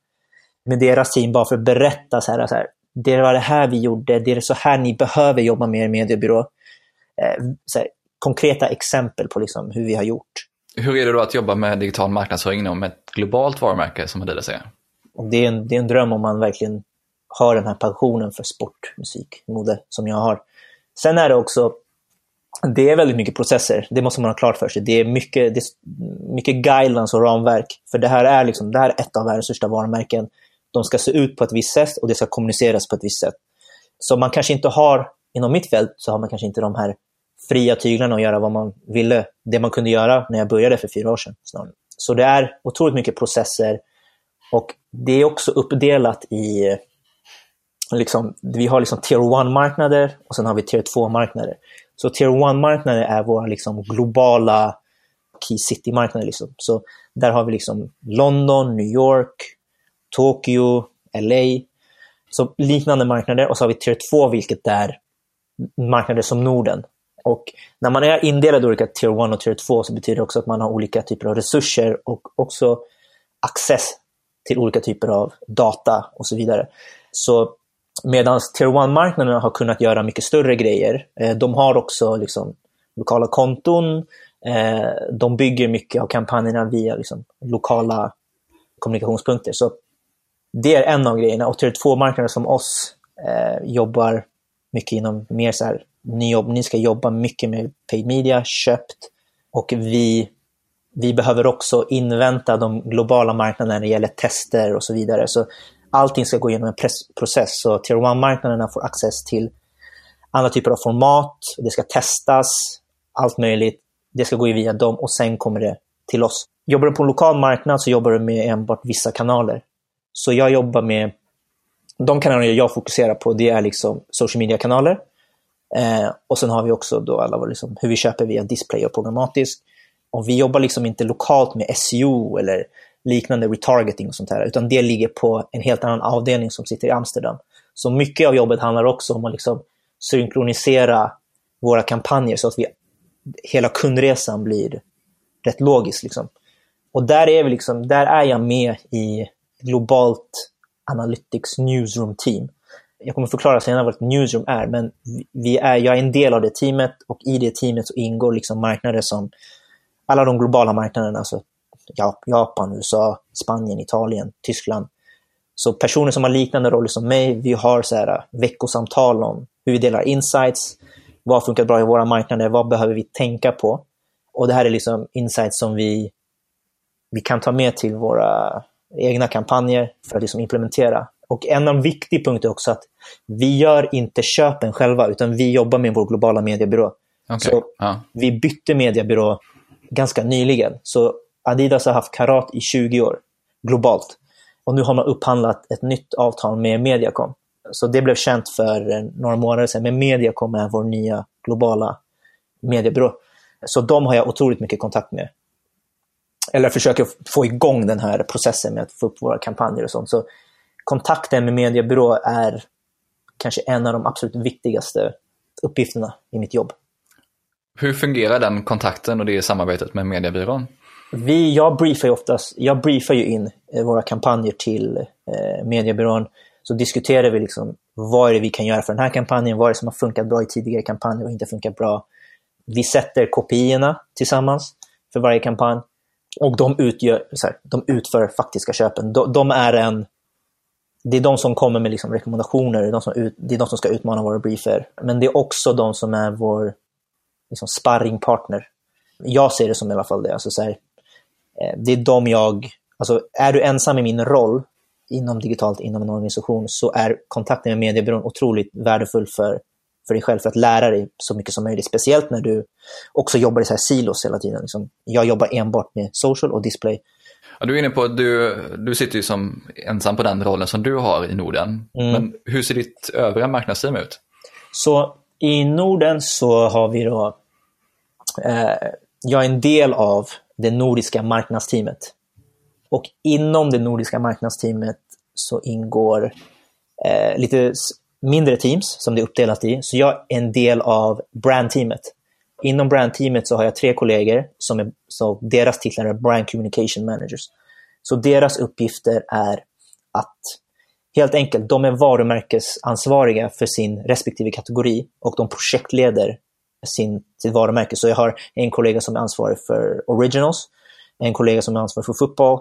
med deras team bara för att berätta så här, så här, det var det här vi gjorde, det är så här ni behöver jobba med er mediebyrå. Eh, konkreta exempel på liksom hur vi har gjort. Hur är det då att jobba med digital marknadsföring inom ett globalt varumärke som Adidas är? Det, är en, det är en dröm om man verkligen har den här passionen för sport, musik, mode som jag har. Sen är det också, det är väldigt mycket processer, det måste man ha klart för sig. Det är mycket, det är mycket guidelines och ramverk. För det här är, liksom, det här är ett av världens största varumärken. De ska se ut på ett visst sätt och det ska kommuniceras på ett visst sätt. Så man kanske inte har, inom mitt fält, så har man kanske inte de här fria tyglarna och göra vad man ville. Det man kunde göra när jag började för fyra år sedan. Så det är otroligt mycket processer och det är också uppdelat i Liksom, vi har liksom tier 1-marknader och sen har vi tier 2-marknader. Så tier 1-marknader är våra liksom globala key city-marknader. Liksom. Så där har vi liksom London, New York, Tokyo, LA. Så liknande marknader och så har vi tier 2 vilket är marknader som Norden. Och när man är indelad i olika tier 1 och tier 2 så betyder det också att man har olika typer av resurser och också access till olika typer av data och så vidare. Så medan tier 1-marknaderna har kunnat göra mycket större grejer. Eh, de har också liksom lokala konton. Eh, de bygger mycket av kampanjerna via liksom lokala kommunikationspunkter. Så det är en av grejerna. Och tier 2-marknader som oss eh, jobbar mycket inom mer så här, ni, jobb, ni ska jobba mycket med paid media, köpt och vi, vi behöver också invänta de globala marknaderna när det gäller tester och så vidare. Så allting ska gå igenom en process. Så Tier 1-marknaderna får access till andra typer av format, det ska testas, allt möjligt. Det ska gå via dem och sen kommer det till oss. Jobbar du på en lokal marknad så jobbar du med enbart vissa kanaler. Så jag jobbar med de kanaler jag fokuserar på, det är liksom social media-kanaler. Eh, och sen har vi också då alla liksom, hur vi köper via display och programmatiskt. Och vi jobbar liksom inte lokalt med SEO eller liknande retargeting och sånt här, utan det ligger på en helt annan avdelning som sitter i Amsterdam. Så mycket av jobbet handlar också om att liksom synkronisera våra kampanjer så att vi, hela kundresan blir rätt logisk. Liksom. Och där är, vi liksom, där är jag med i globalt Analytics Newsroom Team. Jag kommer förklara senare vad ett newsroom är, men vi är, jag är en del av det teamet och i det teamet så ingår liksom marknader som alla de globala marknaderna, alltså Japan, USA, Spanien, Italien, Tyskland. Så personer som har liknande roller som mig, vi har så här äh, veckosamtal om hur vi delar insights, vad funkar bra i våra marknader, vad behöver vi tänka på? Och det här är liksom insights som vi, vi kan ta med till våra egna kampanjer för att liksom implementera. Och en av de viktiga punkterna är också att vi gör inte köpen själva, utan vi jobbar med vår globala mediebyrå. Okay. Så ja. Vi bytte mediebyrå ganska nyligen. Så Adidas har haft Karat i 20 år, globalt. Och nu har man upphandlat ett nytt avtal med Mediacom. Så det blev känt för några månader sedan, men Mediacom är vår nya globala mediebyrå. Så de har jag otroligt mycket kontakt med. Eller försöker få igång den här processen med att få upp våra kampanjer och sånt. Så kontakten med mediebyrå är kanske en av de absolut viktigaste uppgifterna i mitt jobb. Hur fungerar den kontakten och det samarbetet med mediebyrån? Vi, jag, briefar ju oftast, jag briefar ju in eh, våra kampanjer till eh, mediebyrån. Så diskuterar vi liksom, vad är det vi kan göra för den här kampanjen, vad är det som har funkat bra i tidigare kampanjer och inte funkat bra. Vi sätter kopiorna tillsammans för varje kampanj och de, utgör, här, de utför faktiska köpen. De, de, är en, det är de som kommer med liksom rekommendationer, det är de, som ut, det är de som ska utmana våra briefer. Men det är också de som är vår liksom sparringpartner. Jag ser det som i alla fall det. Alltså så här, eh, det är de jag, alltså är du ensam i min roll inom digitalt inom en organisation så är kontakten med mediebyrån otroligt värdefull för för dig själv för att lära dig så mycket som möjligt. Speciellt när du också jobbar i så här silos hela tiden. Liksom, jag jobbar enbart med social och display. Ja, du är inne på att du, du sitter ju som ensam på den rollen som du har i Norden. Mm. Men hur ser ditt övriga marknadsteam ut? Så i Norden så har vi då, eh, jag är en del av det nordiska marknadsteamet. Och inom det nordiska marknadsteamet så ingår eh, lite mindre teams som det är uppdelat i. Så jag är en del av brandteamet. Inom brandteamet så har jag tre kollegor som är, så deras titlar är brand communication managers. Så deras uppgifter är att helt enkelt, de är varumärkesansvariga för sin respektive kategori och de projektleder sin, sitt varumärke. Så jag har en kollega som är ansvarig för originals, en kollega som är ansvarig för fotboll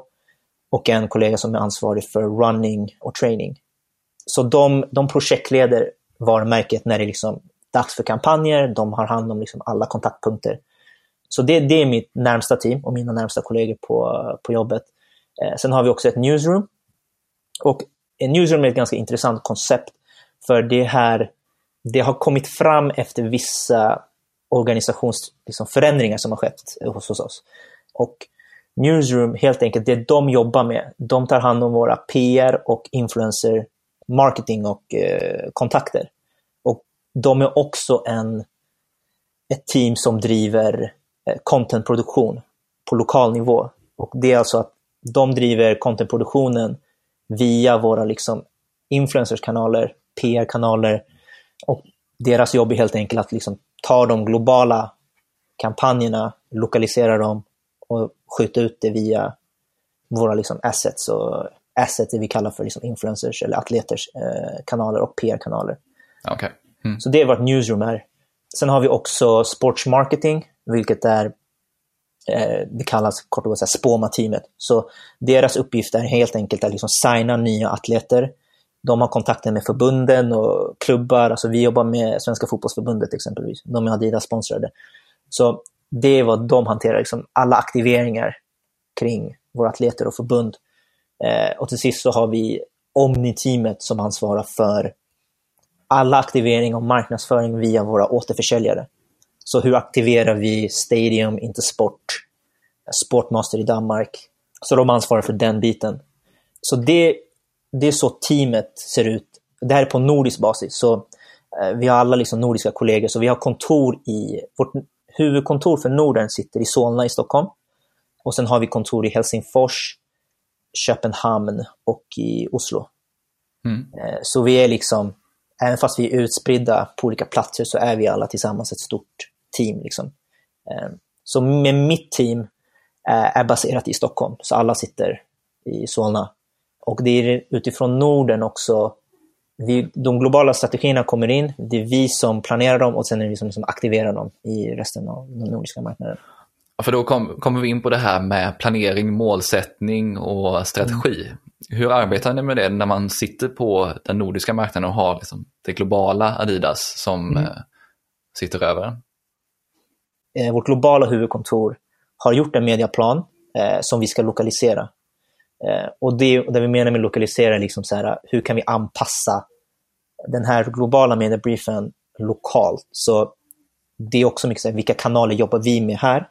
och en kollega som är ansvarig för running och training. Så de, de projektleder varumärket när det är liksom dags för kampanjer, de har hand om liksom alla kontaktpunkter. Så det, det är mitt närmsta team och mina närmsta kollegor på, på jobbet. Eh, sen har vi också ett newsroom. Och en newsroom är ett ganska intressant koncept, för det här det har kommit fram efter vissa organisationsförändringar liksom, som har skett hos, hos oss. Och Newsroom, helt enkelt, det de jobbar med, de tar hand om våra PR och influencer marketing och eh, kontakter. Och de är också en, ett team som driver eh, contentproduktion på lokal nivå. Och det är alltså att de driver contentproduktionen via våra liksom, influencerskanaler, PR-kanaler och deras jobb är helt enkelt att liksom, ta de globala kampanjerna, lokalisera dem och skjuta ut det via våra liksom, assets och asset, det vi kallar för liksom influencers eller atleters eh, kanaler och PR-kanaler. Okay. Mm. Så det är vårt newsroom är. Sen har vi också sports marketing, vilket är eh, det kallas kort och gott Spåma-teamet. Så deras uppgift är helt enkelt att liksom signa nya atleter. De har kontakter med förbunden och klubbar. Alltså vi jobbar med Svenska fotbollsförbundet exempelvis. De är Adidas-sponsrade. Så det är vad de hanterar, liksom alla aktiveringar kring våra atleter och förbund. Eh, och till sist så har vi Omni-teamet som ansvarar för alla aktivering och marknadsföring via våra återförsäljare. Så hur aktiverar vi Stadium, Intersport, eh, Sportmaster i Danmark? Så de ansvarar för den biten. Så det, det är så teamet ser ut. Det här är på nordisk basis. Så eh, vi har alla liksom nordiska kollegor, så vi har kontor i... Vårt huvudkontor för Norden sitter i Solna i Stockholm. Och sen har vi kontor i Helsingfors, Köpenhamn och i Oslo. Mm. Eh, så vi är liksom, även fast vi är utspridda på olika platser så är vi alla tillsammans ett stort team. Liksom. Eh, så med mitt team är baserat i Stockholm, så alla sitter i Solna. Och det är utifrån Norden också, vi, de globala strategierna kommer in, det är vi som planerar dem och sen är det vi som liksom aktiverar dem i resten av den nordiska marknaden. För då kommer kom vi in på det här med planering, målsättning och strategi. Mm. Hur arbetar ni med det när man sitter på den nordiska marknaden och har liksom det globala Adidas som mm. eh, sitter över? Eh, vårt globala huvudkontor har gjort en mediaplan eh, som vi ska lokalisera. Eh, och det, det vi menar med lokalisera är liksom så här, hur kan vi anpassa den här globala mediebriefen lokalt? Så det är också mycket så här, vilka kanaler jobbar vi med här?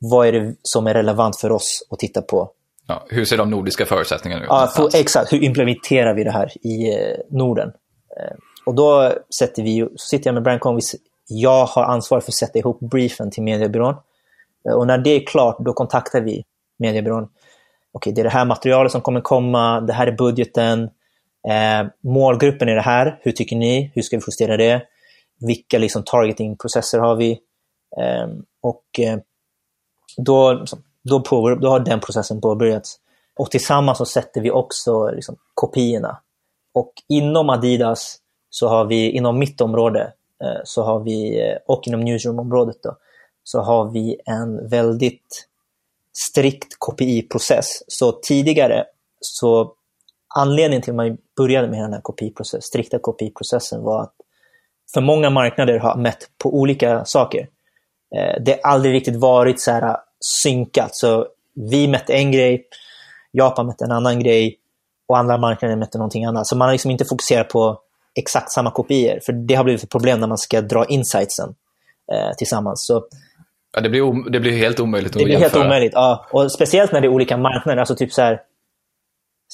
Vad är det som är relevant för oss att titta på? Ja, hur ser de nordiska förutsättningarna ut? Ja, för, exakt. Hur implementerar vi det här i eh, Norden? Eh, och då sätter vi, så sitter jag med Brandcom, jag har ansvar för att sätta ihop briefen till mediebyrån. Eh, och när det är klart, då kontaktar vi mediebyrån. Okej, det är det här materialet som kommer komma, det här är budgeten, eh, målgruppen är det här, hur tycker ni, hur ska vi justera det? Vilka liksom, targeting-processer har vi? Eh, och då, liksom, då, på, då har den processen påbörjats. Och tillsammans så sätter vi också liksom, kopiorna. Och inom Adidas, så har vi, inom mitt område, eh, så har vi, eh, och inom newsroom-området då, så har vi en väldigt strikt KPI-process. Så tidigare, så anledningen till att man började med den här KPI-process, strikta KPI-processen var att för många marknader har mätt på olika saker. Eh, det har aldrig riktigt varit så här synkat. Så vi mätte en grej, Japan mätte en annan grej och andra marknader mätte någonting annat. Så man har liksom inte fokuserat på exakt samma kopior. För det har blivit ett problem när man ska dra insightsen eh, tillsammans. Så Ja, det, blir det blir helt omöjligt att det blir jämföra. helt omöjligt. Ja. Och speciellt när det är olika marknader. Alltså typ så här,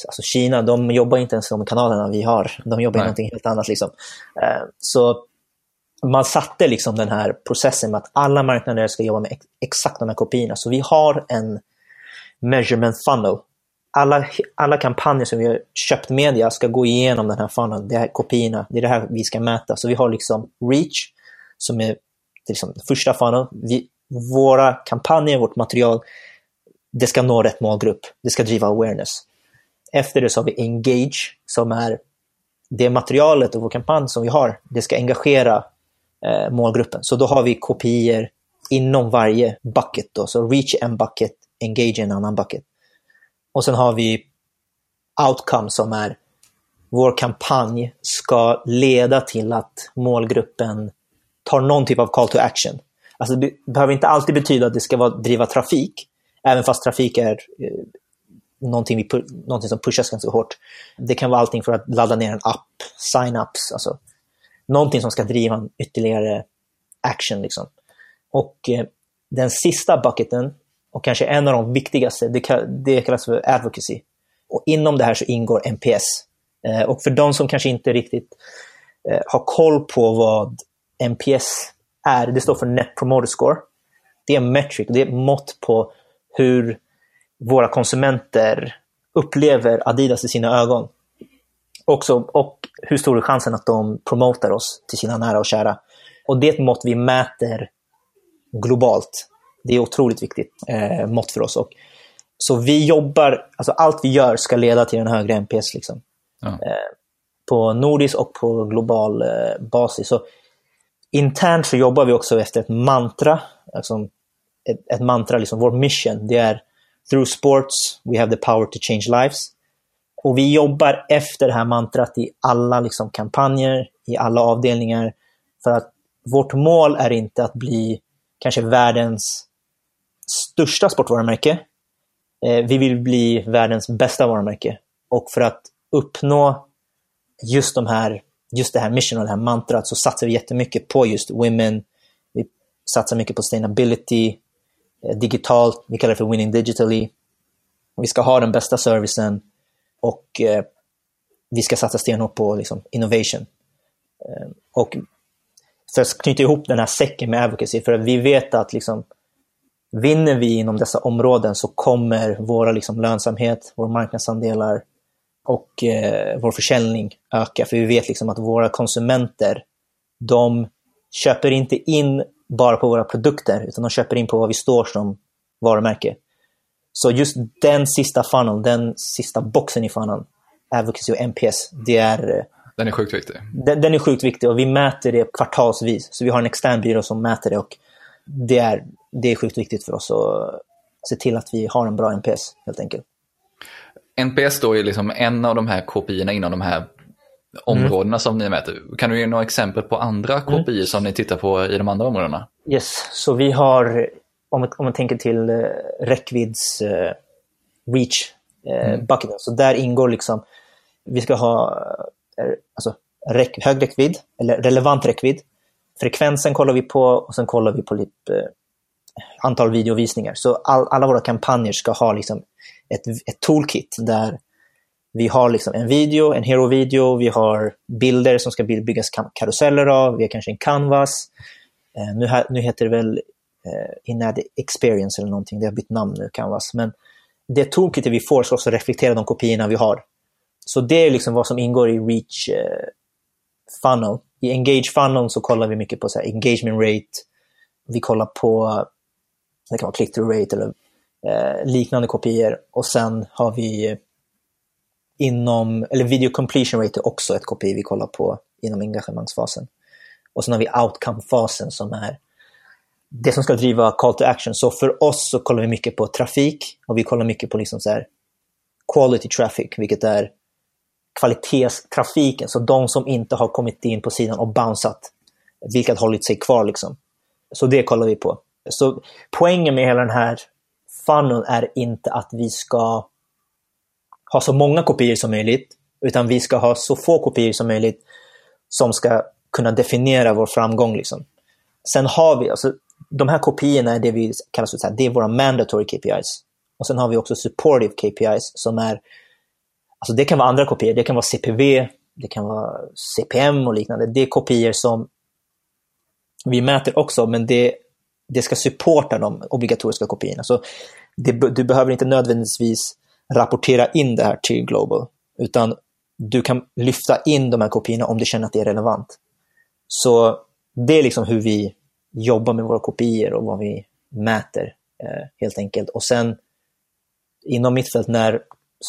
alltså Kina, de jobbar inte ens de kanalerna vi har. De jobbar med någonting helt annat. Liksom. Eh, så man satte liksom den här processen med att alla marknader ska jobba med ex exakt de här kopiorna. Så vi har en measurement funnel. Alla, alla kampanjer som vi har köpt media ska gå igenom den här funneln. Det här kopiorna, det är det här vi ska mäta. Så vi har liksom reach, som är liksom första funneln. Vi, våra kampanjer, vårt material, det ska nå rätt målgrupp. Det ska driva awareness. Efter det så har vi engage, som är det materialet och vår kampanj som vi har, det ska engagera eh, målgruppen. Så då har vi kopior inom varje bucket. Då. Så reach en bucket, engage en annan bucket. Och sen har vi outcome som är vår kampanj ska leda till att målgruppen tar någon typ av call to action. Alltså det behöver inte alltid betyda att det ska vara driva trafik, även fast trafik är eh, någonting, vi, någonting som pushas ganska hårt. Det kan vara allting för att ladda ner en app, sign-ups, alltså någonting som ska driva en ytterligare action. Liksom. Och eh, den sista bucketen, och kanske en av de viktigaste, det, det kallas för advocacy. Och inom det här så ingår NPS. Eh, och för de som kanske inte riktigt eh, har koll på vad NPS är, det står för Net Promoter Score. Det är en metric, det är ett mått på hur våra konsumenter upplever Adidas i sina ögon. Också, och hur stor är chansen att de promotar oss till sina nära och kära. Och det är ett mått vi mäter globalt. Det är otroligt viktigt eh, mått för oss. Och, så vi jobbar, alltså allt vi gör ska leda till en högre NPS. Liksom. Ja. Eh, på nordisk och på global eh, basis. Så internt så jobbar vi också efter ett mantra. Alltså ett, ett mantra, liksom vår mission, det är Through sports we have the power to change lives. Och vi jobbar efter det här mantrat i alla liksom, kampanjer, i alla avdelningar. För att vårt mål är inte att bli kanske världens största sportvarumärke. Eh, vi vill bli världens bästa varumärke. Och för att uppnå just, de här, just det här mission och det här mantrat så satsar vi jättemycket på just women. Vi satsar mycket på sustainability, eh, digitalt, vi kallar det för winning digitally. Vi ska ha den bästa servicen och eh, vi ska satsa stenhårt på liksom, innovation. Eh, och för att knyta ihop den här säcken med advocacy, för att vi vet att liksom, vinner vi inom dessa områden så kommer våra liksom, lönsamhet, våra marknadsandelar och eh, vår försäljning öka. För vi vet liksom att våra konsumenter, de köper inte in bara på våra produkter, utan de köper in på vad vi står som varumärke. Så just den sista funneln, den sista boxen i funneln, advocacy och NPS, det är, eh, Den är sjukt viktig. den, den är sjukt viktig och vi mäter det kvartalsvis. Så vi har en extern byrå som mäter det och det är, det är sjukt viktigt för oss att se till att vi har en bra NPS helt enkelt. NPS då är liksom en av de här KPI inom de här områdena som ni mäter. Kan du ge några exempel på andra KPI som ni tittar på i de andra områdena? Yes, så vi har, om, om man tänker till eh, räckvidds eh, reach eh, bucketen, så där ingår liksom, vi ska ha eh, alltså, räck, hög räckvidd, eller relevant räckvidd. Frekvensen kollar vi på och sen kollar vi på lite, eh, antal videovisningar. Så all, alla våra kampanjer ska ha liksom ett, ett toolkit där vi har liksom en video, en hero-video, vi har bilder som ska by- byggas karuseller av, vi har kanske en canvas. Eh, nu heter det väl eh, Inad Experience eller någonting, det har bytt namn nu, canvas. Men det toolkitet vi får ska också reflektera de kopiorna vi har. Så det är liksom vad som ingår i Reach eh, Funnel. I Engage Funnel så kollar vi mycket på så här, engagement rate, vi kollar på det kan vara click-through rate eller eh, liknande kopior. Och sen har vi eh, inom, eller video completion rate är också ett KPI vi kollar på inom engagemangsfasen. Och sen har vi outcome-fasen som är det som ska driva call to action. Så för oss så kollar vi mycket på trafik och vi kollar mycket på liksom så här quality traffic, vilket är kvalitetstrafiken. Så de som inte har kommit in på sidan och bounceat, vilka har hållit sig kvar. Liksom. Så det kollar vi på. Så poängen med hela den här funneln är inte att vi ska ha så många kopior som möjligt, utan vi ska ha så få kopior som möjligt som ska kunna definiera vår framgång. Liksom. Sen har vi, alltså, de här kopiorna är det vi kallar för, det är våra mandatory KPIs. Och sen har vi också supportive KPIs som är, alltså det kan vara andra kopior, det kan vara CPV, det kan vara CPM och liknande. Det är kopior som vi mäter också, men det, det ska supporta de obligatoriska kopiorna. Så det, du behöver inte nödvändigtvis rapportera in det här till Global, utan du kan lyfta in de här kopiorna om du känner att det är relevant. Så det är liksom hur vi jobba med våra kopior och vad vi mäter eh, helt enkelt. Och sen inom mitt fält, när,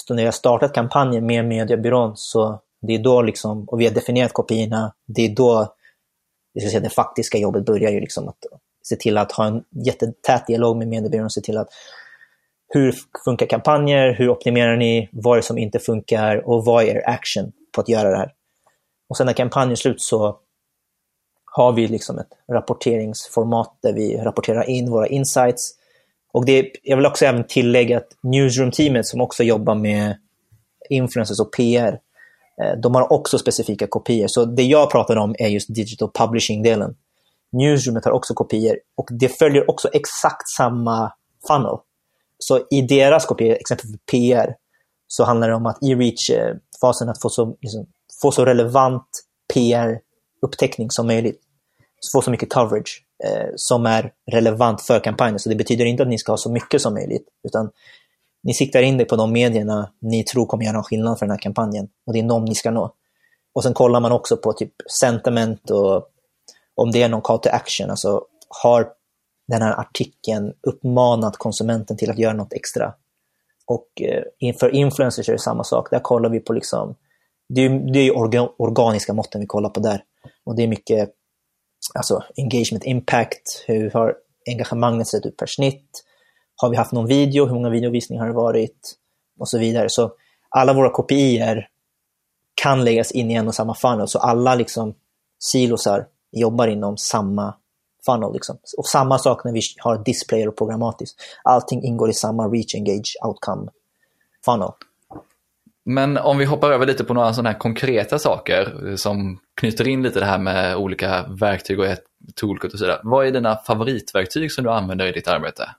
när jag startat kampanjen med mediebyrån, så det är då liksom, och vi har definierat kopiorna, det är då jag ska säga, det faktiska jobbet börjar ju liksom att se till att ha en jättetät dialog med mediebyrån, se till att hur funkar kampanjer, hur optimerar ni, vad är det som inte funkar och vad är action på att göra det här? Och sen när kampanjen är slut så har vi liksom ett rapporteringsformat där vi rapporterar in våra insights. Och det, jag vill också även tillägga att Newsroom-teamet som också jobbar med influencers och PR, eh, de har också specifika kopior. Så det jag pratar om är just digital publishing-delen. Newsroomet har också kopior och det följer också exakt samma funnel. Så i deras kopior, exempelvis PR, så handlar det om att i reach-fasen att få så, liksom, få så relevant upptäckning som möjligt. Få så mycket coverage eh, som är relevant för kampanjen. Så det betyder inte att ni ska ha så mycket som möjligt, utan ni siktar in det på de medierna ni tror kommer göra en skillnad för den här kampanjen. Och det är de ni ska nå. Och sen kollar man också på typ sentiment och om det är någon call to action. Alltså har den här artikeln uppmanat konsumenten till att göra något extra. Och eh, för influencers är det samma sak. Där kollar vi på liksom, det är, det är orga, organiska måtten vi kollar på där. Och det är mycket alltså engagement impact, hur har engagemanget sett ut per snitt? Har vi haft någon video? Hur många videovisningar har det varit? Och så vidare. Så alla våra kopior kan läggas in i en och samma funnel, så alla liksom silosar jobbar inom samma funnel. Liksom. Och samma sak när vi har displayer och programmatiskt. Allting ingår i samma reach, engage, outcome funnel. Men om vi hoppar över lite på några sådana här konkreta saker som knyter in lite det här med olika verktyg och ett toolkit och sådär. Vad är dina favoritverktyg som du använder i ditt arbete?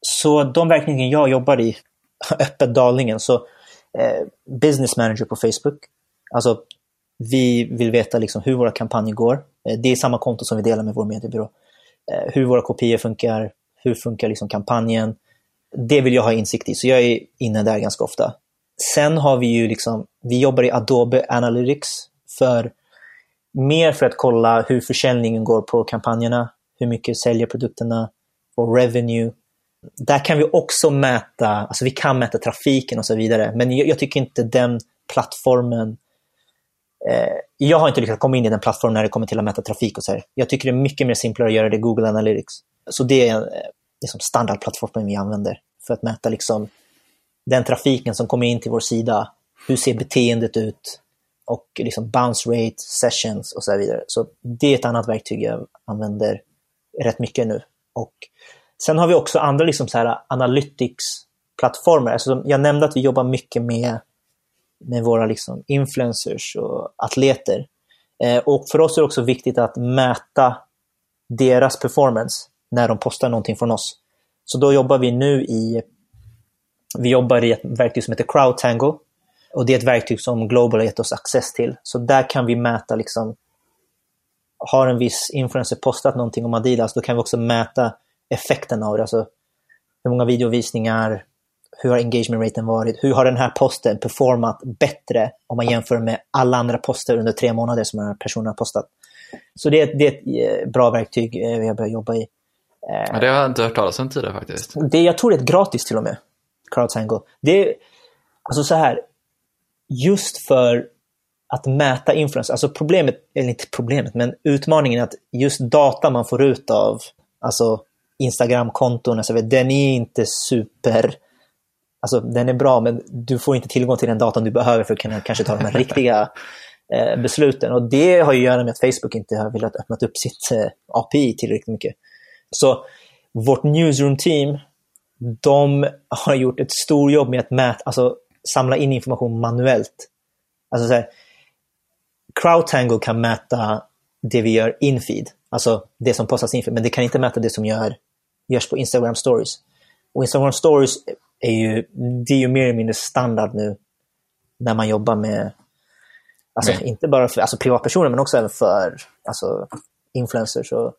Så de verktygen jag jobbar i, *laughs* öppet dalningen, så eh, Business Manager på Facebook. Alltså, vi vill veta liksom hur våra kampanjer går. Eh, det är samma konto som vi delar med vår mediebyrå. Eh, hur våra kopior funkar, hur funkar liksom kampanjen. Det vill jag ha insikt i, så jag är inne där ganska ofta. Sen har vi ju liksom, vi jobbar i Adobe Analytics för mer för att kolla hur försäljningen går på kampanjerna, hur mycket säljer produkterna, och revenue. Där kan vi också mäta, alltså vi kan mäta trafiken och så vidare, men jag, jag tycker inte den plattformen eh, jag har inte lyckats komma in i den plattformen när det kommer till att mäta trafik och så här. Jag tycker det är mycket mer simplare att göra det i Google Analytics. Så det är eh, liksom standardplattformen vi använder för att mäta liksom den trafiken som kommer in till vår sida. Hur ser beteendet ut? Och liksom bounce rate, sessions och så vidare. Så det är ett annat verktyg jag använder rätt mycket nu. Och sen har vi också andra liksom så här analytics-plattformar. Alltså jag nämnde att vi jobbar mycket med, med våra liksom influencers och atleter. Eh, och för oss är det också viktigt att mäta deras performance när de postar någonting från oss. Så då jobbar vi nu i vi jobbar i ett verktyg som heter CrowdTangle. Och det är ett verktyg som Global har gett oss access till. Så där kan vi mäta, liksom, har en viss influencer postat någonting om Adidas, då kan vi också mäta effekten av det. Alltså, hur många videovisningar, hur har engagement raten varit, hur har den här posten performat bättre om man jämför med alla andra poster under tre månader som den här personen har postat. Så det är, det är ett eh, bra verktyg eh, vi har börjat jobba i. Ja, det har jag inte hört talas om tidigare faktiskt. Det, jag tror det är gratis till och med. CrowdTangle. Det är alltså så här, just för att mäta influens, alltså problemet, eller inte problemet, men utmaningen är att just data man får ut av alltså Instagram-konton, alltså, den är inte super, alltså den är bra men du får inte tillgång till den datan du behöver för att kunna kanske ta de här *laughs* riktiga eh, besluten. Och det har ju att göra med att Facebook inte har velat öppna upp sitt eh, API tillräckligt mycket. Så vårt newsroom-team de har gjort ett stort jobb med att mäta, alltså, samla in information manuellt. Alltså så här, CrowdTangle kan mäta det vi gör infeed, alltså det som postas infeed, men det kan inte mäta det som gör, görs på Instagram stories. Och Instagram stories är ju, det är ju mer eller mindre standard nu när man jobbar med, alltså Men- inte bara för alltså privatpersoner men också även för alltså, influencers och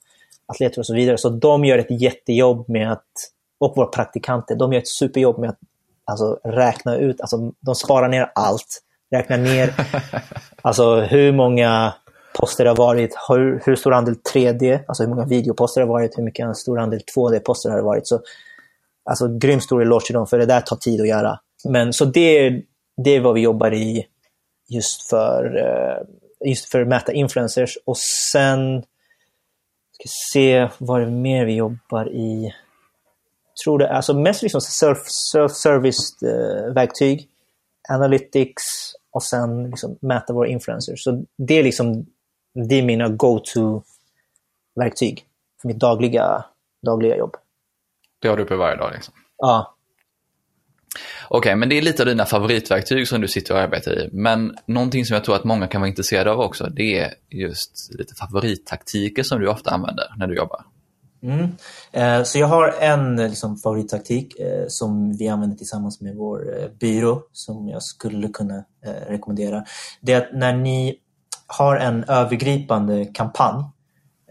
atleter och så vidare. Så de gör ett jättejobb med att, och våra praktikanter, de gör ett superjobb med att alltså, räkna ut, alltså de sparar ner allt, räknar ner *laughs* alltså hur många poster det har varit, hur, hur stor andel 3D, alltså hur många videoposter det har varit, hur mycket stor andel 2D-poster har det varit. Så, alltså grym stor eloge till dem, för det där tar tid att göra. Men så det, det är vad vi jobbar i just för, eh, just för att mäta influencers. Och sen ska se vad det är mer vi jobbar i. Tror det, alltså mest liksom self, self-service eh, verktyg, analytics och sen liksom mäta våra influencers. Så det är liksom det är mina go-to-verktyg för mitt dagliga, dagliga jobb. Det har du uppe varje dag liksom. Ja, Okej, men det är lite av dina favoritverktyg som du sitter och arbetar i. Men någonting som jag tror att många kan vara intresserade av också, det är just lite favorittaktiker som du ofta använder när du jobbar. Mm. Eh, Så jag har en liksom, favorittaktik eh, som vi använder tillsammans med vår eh, byrå som jag skulle kunna eh, rekommendera. Det är att när ni har en övergripande kampanj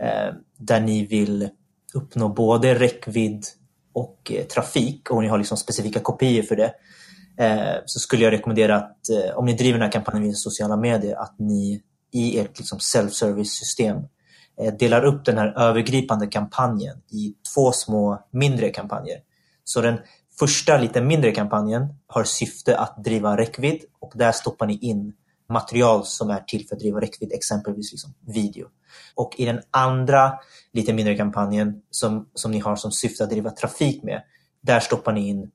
eh, där ni vill uppnå både räckvidd och eh, trafik och ni har liksom specifika kopior för det eh, så skulle jag rekommendera att eh, om ni driver den här kampanjen via sociala medier att ni i ert liksom, self-service-system Eh, delar upp den här övergripande kampanjen i två små mindre kampanjer. Så den första lite mindre kampanjen har syfte att driva räckvidd och där stoppar ni in material som är till för att driva räckvidd, exempelvis liksom video. Och i den andra lite mindre kampanjen som, som ni har som syfte att driva trafik med, där stoppar ni in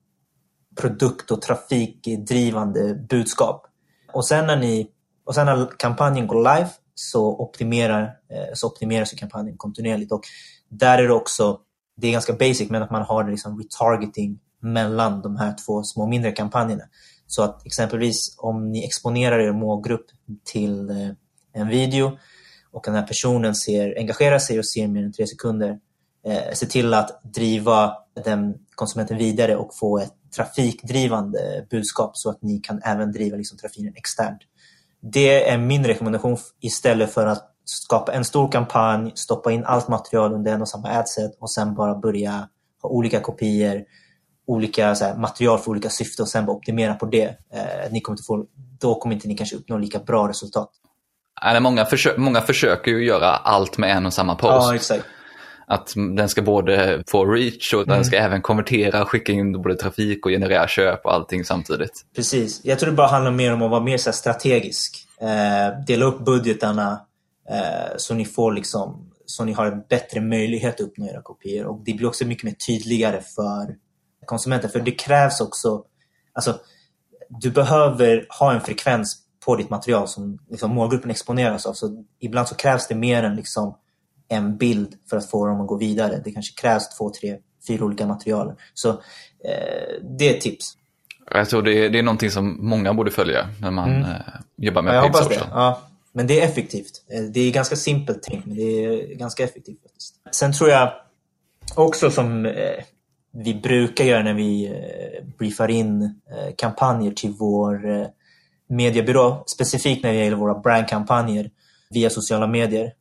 produkt och trafikdrivande budskap. Och sen när, ni, och sen när kampanjen går live så, optimerar, eh, så optimeras kampanjen kontinuerligt. Och där är det också, det är ganska basic, men att man har liksom retargeting mellan de här två små mindre kampanjerna. Så att exempelvis om ni exponerar er målgrupp till eh, en video och den här personen ser, engagerar sig och ser mer än tre sekunder, eh, se till att driva den konsumenten vidare och få ett trafikdrivande budskap så att ni kan även driva liksom, trafiken externt. Det är min rekommendation istället för att skapa en stor kampanj, stoppa in allt material under en och samma adset och sen bara börja ha olika kopior, olika så här, material för olika syften och sen bara optimera på det. Eh, ni kommer inte få, då kommer inte ni kanske uppnå lika bra resultat. Eller många, försö- många försöker ju göra allt med en och samma post. exakt. Att den ska både få reach och Mm. den ska även konvertera, skicka in både trafik och generera köp och allting samtidigt. Precis. Jag tror det bara handlar mer om att vara mer så strategisk. Eh, dela upp budgetarna eh, så ni får liksom så ni har en bättre möjlighet att uppnå era kopior. Och det blir också mycket mer tydligare för konsumenten. För det krävs också, alltså du behöver ha en frekvens på ditt material som liksom, målgruppen exponeras av. Så ibland så krävs det mer än liksom, en bild för att få dem att gå vidare. Det kanske krävs två, tre, fyra olika material. Så eh, det är ett tips. Jag tror det är, det är någonting som många borde följa när man Mm. eh, jobbar med Ja, jag hoppas det. Ja. Men det är effektivt. Eh, Det är ganska simpelt tänkt, men det är ganska effektivt. faktiskt. Sen tror jag också som eh, vi brukar göra när vi eh, briefar in eh, kampanjer till vår eh, mediebyrå, specifikt när det gäller våra brandkampanjer via sociala medier,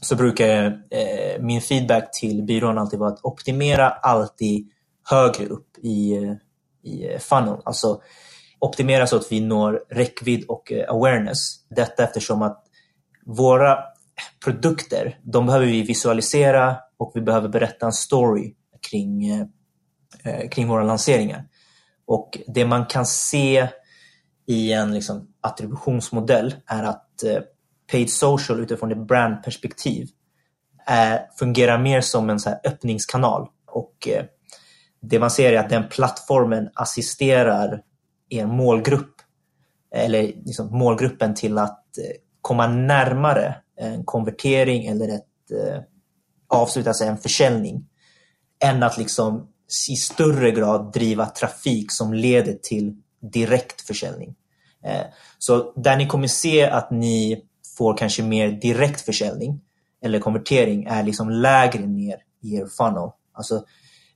så brukar eh, min feedback till byrån alltid vara att optimera alltid högre upp i, eh, i eh, funnel. Alltså optimera så att vi når räckvidd och eh, awareness. Detta eftersom att våra produkter, de behöver vi visualisera och vi behöver berätta en story kring, eh, kring våra lanseringar. Och det man kan se i en liksom, attributionsmodell är att eh, paid social utifrån ett brandperspektiv är, fungerar mer som en så här, öppningskanal. Och eh, det man ser är att den plattformen assisterar er målgrupp eller liksom målgruppen till att eh, komma närmare en konvertering eller ett eh, avsluta sig en försäljning än att liksom i större grad driva trafik som leder till direkt försäljning. Eh, Så där ni kommer se att ni får kanske mer direkt försäljning eller konvertering är liksom lägre ner i er funnel. Alltså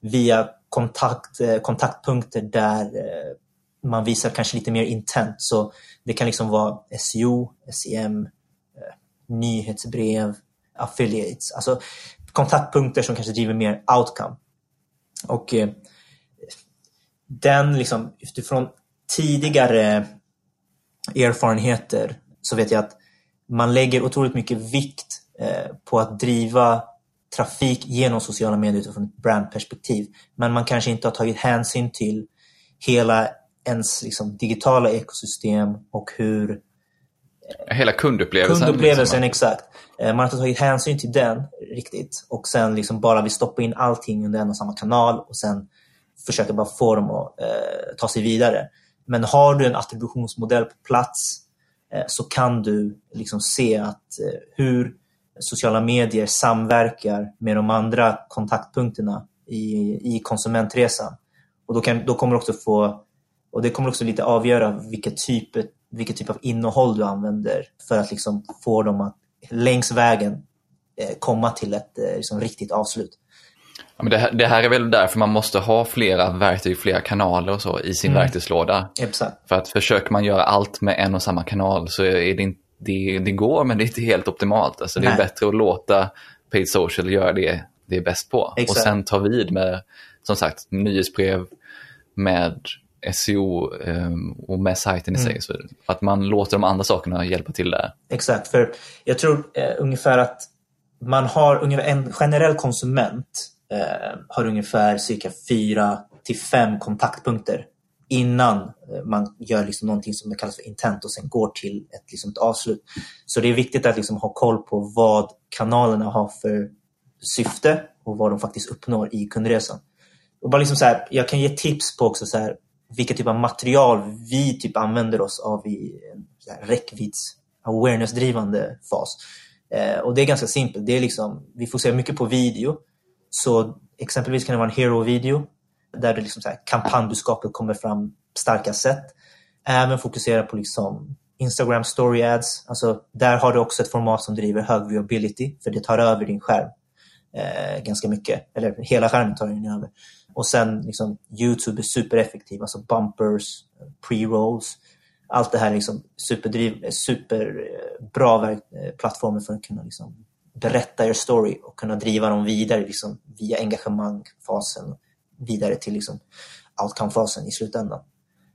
via kontakt, eh, kontaktpunkter där eh, man visar kanske lite mer intent. Så det kan liksom vara SEO, SEM, eh, nyhetsbrev, affiliates. Alltså kontaktpunkter som kanske driver mer outcome. Och den liksom utifrån tidigare erfarenheter så vet jag att man lägger otroligt mycket vikt på att driva trafik genom sociala medier utifrån ett brandperspektiv. Men man kanske inte har tagit hänsyn till hela ens liksom, digitala ekosystem och hur Hela kundupplevelsen. Kundupplevelsen, liksom. exakt. Eh, man har inte tagit hänsyn till den riktigt och sen liksom bara vill stoppa in allting under en och samma kanal och sen försöka bara få dem att eh, ta sig vidare. Men har du en attributionsmodell på plats eh, Eh, så kan du liksom se att eh, hur sociala medier samverkar med de andra kontaktpunkterna i, i konsumentresan. Och då, kan, då kommer också få, och det kommer också lite avgöra vilket typ, vilket typ av innehåll du använder för att liksom få dem att längs vägen eh, komma till ett liksom, riktigt avslut. Ja, men det, här, det här är väl därför man måste ha flera verktyg, flera kanaler och så i sin mm. verktygslåda. Exakt. För att försöker man göra allt med en och samma kanal så är det inte det, det går, men det är inte helt optimalt. Alltså, det är bättre att låta paid social göra det det är bäst på. Exakt. Och sen ta vid med, som sagt, nyhetsbrev, med SEO um, och med sajten i mm. sig. Så att man låter de andra sakerna hjälpa till där. Exakt, för jag tror eh, ungefär att man har ungefär en generell konsument Eh, har ungefär cirka fyra till fem kontaktpunkter innan eh, man gör liksom någonting som kallas för intent och sen går till ett, liksom ett avslut. Så det är viktigt att liksom ha koll på vad kanalerna har för syfte och vad de faktiskt uppnår i kundresan. Och bara liksom så här, jag kan ge tips på också så här, vilka typ av material vi typ använder oss av i en räckvidds awareness-drivande fas. Eh, och det är ganska simpelt. Det är liksom, vi fokuserar mycket på video. Så exempelvis kan det vara en hero-video där det liksom så här, kampanjbudskapet kommer fram starka sätt. Även fokusera på liksom Instagram story ads. Alltså, där har du också ett format som driver hög viewability för det tar över din skärm eh, ganska mycket. Eller hela skärmen tar den över. Och sen liksom, Youtube är supereffektiv, alltså bumpers, pre-rolls. Allt det här är liksom superdriv, superbra eh, eh plattformar för att kunna liksom berätta er story och kunna driva dem vidare liksom, via engagemangfasen vidare till liksom outcome-fasen i slutändan.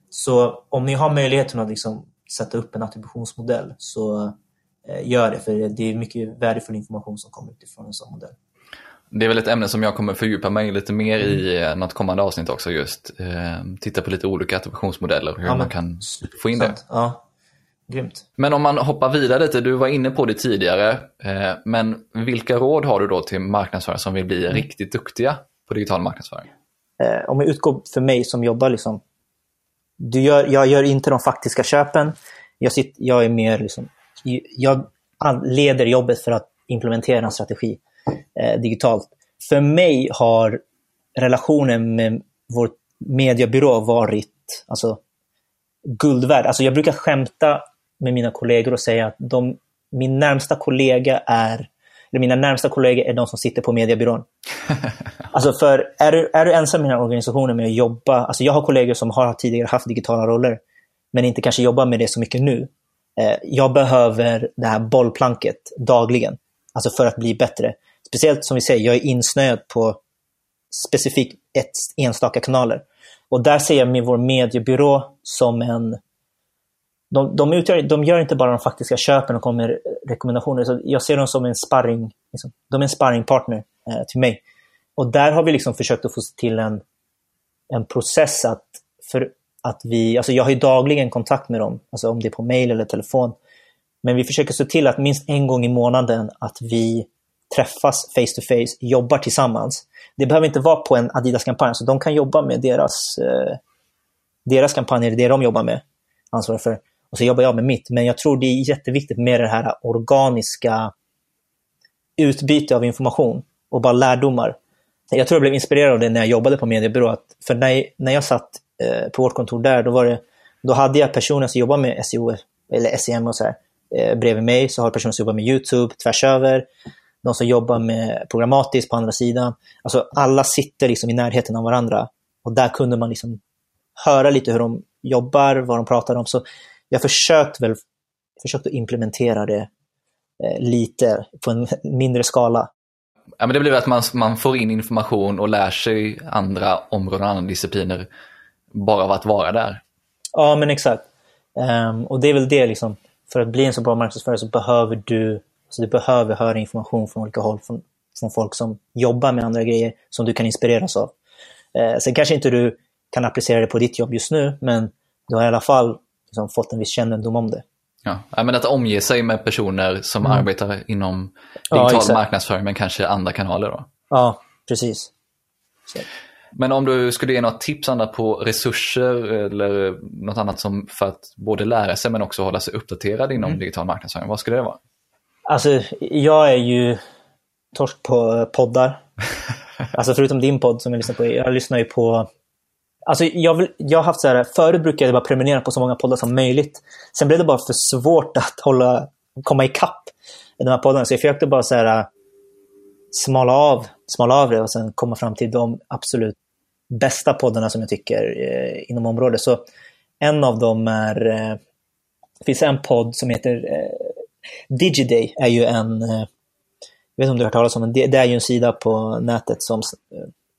Så om ni har möjligheten att liksom sätta upp en attributionsmodell så eh, gör det, för det är mycket värdefull information som kommer utifrån en sån modell. Det är väl ett ämne som jag kommer fördjupa mig lite mer i mm. eh, något kommande avsnitt också just. Eh, titta på lite olika attributionsmodeller och hur ja, man kan få in det. Ja, grymt. Men om man hoppar vidare lite, du var inne på det tidigare, eh, men vilka råd har du då till marknadsförare som vill bli mm. riktigt duktiga på digital marknadsföring? eh, om jag utgår för mig som jobbar, liksom, du gör, jag gör inte de faktiska köpen. Jag, sitter, jag är mer liksom, jag leder jobbet för att implementera en strategi eh, digitalt. För mig har relationen med vår mediebyrå varit alltså, guld värd. Alltså, jag brukar skämta med mina kollegor och säga att de, min närmsta kollega är eller mina närmsta kollegor är de som sitter på mediebyrån. *laughs* alltså för är du, är du ensam i den här organisationen med att jobba, alltså jag har kollegor som har tidigare haft digitala roller, men inte kanske jobbar med det så mycket nu. Eh, jag behöver det här bollplanket dagligen, alltså för att bli bättre. Speciellt som vi säger, jag är insnöad på specifikt ett enstaka kanaler. Och där ser jag med vår mediebyrå som en de, de, utgör, de gör inte bara de faktiska köpen och kommer med rekommendationer. Så jag ser dem som en sparring, liksom, de är en sparringpartner eh, till mig. Och där har vi liksom försökt att få till en, en process att, för att vi, alltså jag har ju dagligen kontakt med dem, alltså om det är på mail eller telefon. Men vi försöker se till att minst en gång i månaden att vi träffas face to face, jobbar tillsammans. Det behöver inte vara på en Adidas-kampanj, så de kan jobba med deras, eh, deras kampanjer, det de jobbar med, ansvarar för och så jobbar jag med mitt. Men jag tror det är jätteviktigt med det här organiska utbyte av information och bara lärdomar. Jag tror jag blev inspirerad av det när jag jobbade på mediebyrå. För när, när jag satt eh, på vårt kontor där, då, var det, då hade jag personer som jobbade med SEO eller SEM och så här. eh, bredvid mig så har personer som jobbar med YouTube tvärs över. De som jobbar med programmatiskt på andra sidan. Alltså alla sitter liksom i närheten av varandra. Och där kunde man liksom höra lite hur de jobbar, vad de pratar om. Så jag försökte väl försökte implementera det eh, lite på en mindre skala. Ja, men det blir att man, man får in information och lär sig andra områden och andra discipliner bara av att vara där. Ja, men exakt. Um, och det är väl det, liksom, för att bli en så bra marknadsförare så behöver du, så du behöver höra information från olika håll, från, från folk som jobbar med andra grejer som du kan inspireras av. Uh, sen kanske inte du kan applicera det på ditt jobb just nu, men du har i alla fall liksom, fått en viss kännedom om det. Ja, men att omge sig med personer som mm. arbetar inom digital ja, marknadsföring men kanske andra kanaler då. Ja, precis. Så. Men om du skulle ge något tips Anna på resurser eller något annat som för att både lära sig men också hålla sig uppdaterad inom mm. digital marknadsföring, vad skulle det vara? Alltså, jag är ju torsk på poddar. *laughs* alltså förutom din podd som jag lyssnar på. Jag lyssnar ju på Alltså jag, vill, jag har haft så här, förut brukade jag bara prenumerera på så många poddar som möjligt. Sen blev det bara för svårt att *laughs* hålla, komma ikapp de här poddarna. Så jag försökte bara så här, äh, smala, av, smala av det och sen komma fram till de absolut bästa poddarna som jag tycker eh, inom området. Så en av dem är, eh, det finns en podd som heter eh, Digiday, är ju en, eh, jag vet inte om du har hört talas om den, det, det är ju en sida på nätet som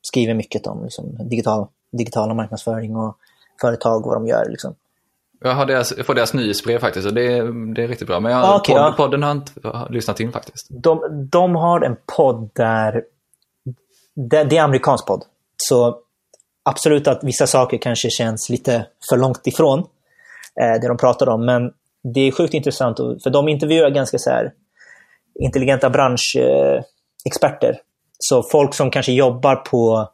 skriver mycket om liksom, digital digitala marknadsföring och företag, vad de gör. Liksom. Jag, har deras, jag får deras nyhetsbrev faktiskt och det, är, det är riktigt bra. Men jag, okay, podd, ja. podden har jag inte lyssnat in faktiskt. De, de har en podd där, det, det är amerikansk podd. Så absolut att vissa saker kanske känns lite för långt ifrån eh, det de pratar om. Men det är sjukt intressant, för de intervjuar ganska så här intelligenta branschexperter. så folk som kanske jobbar på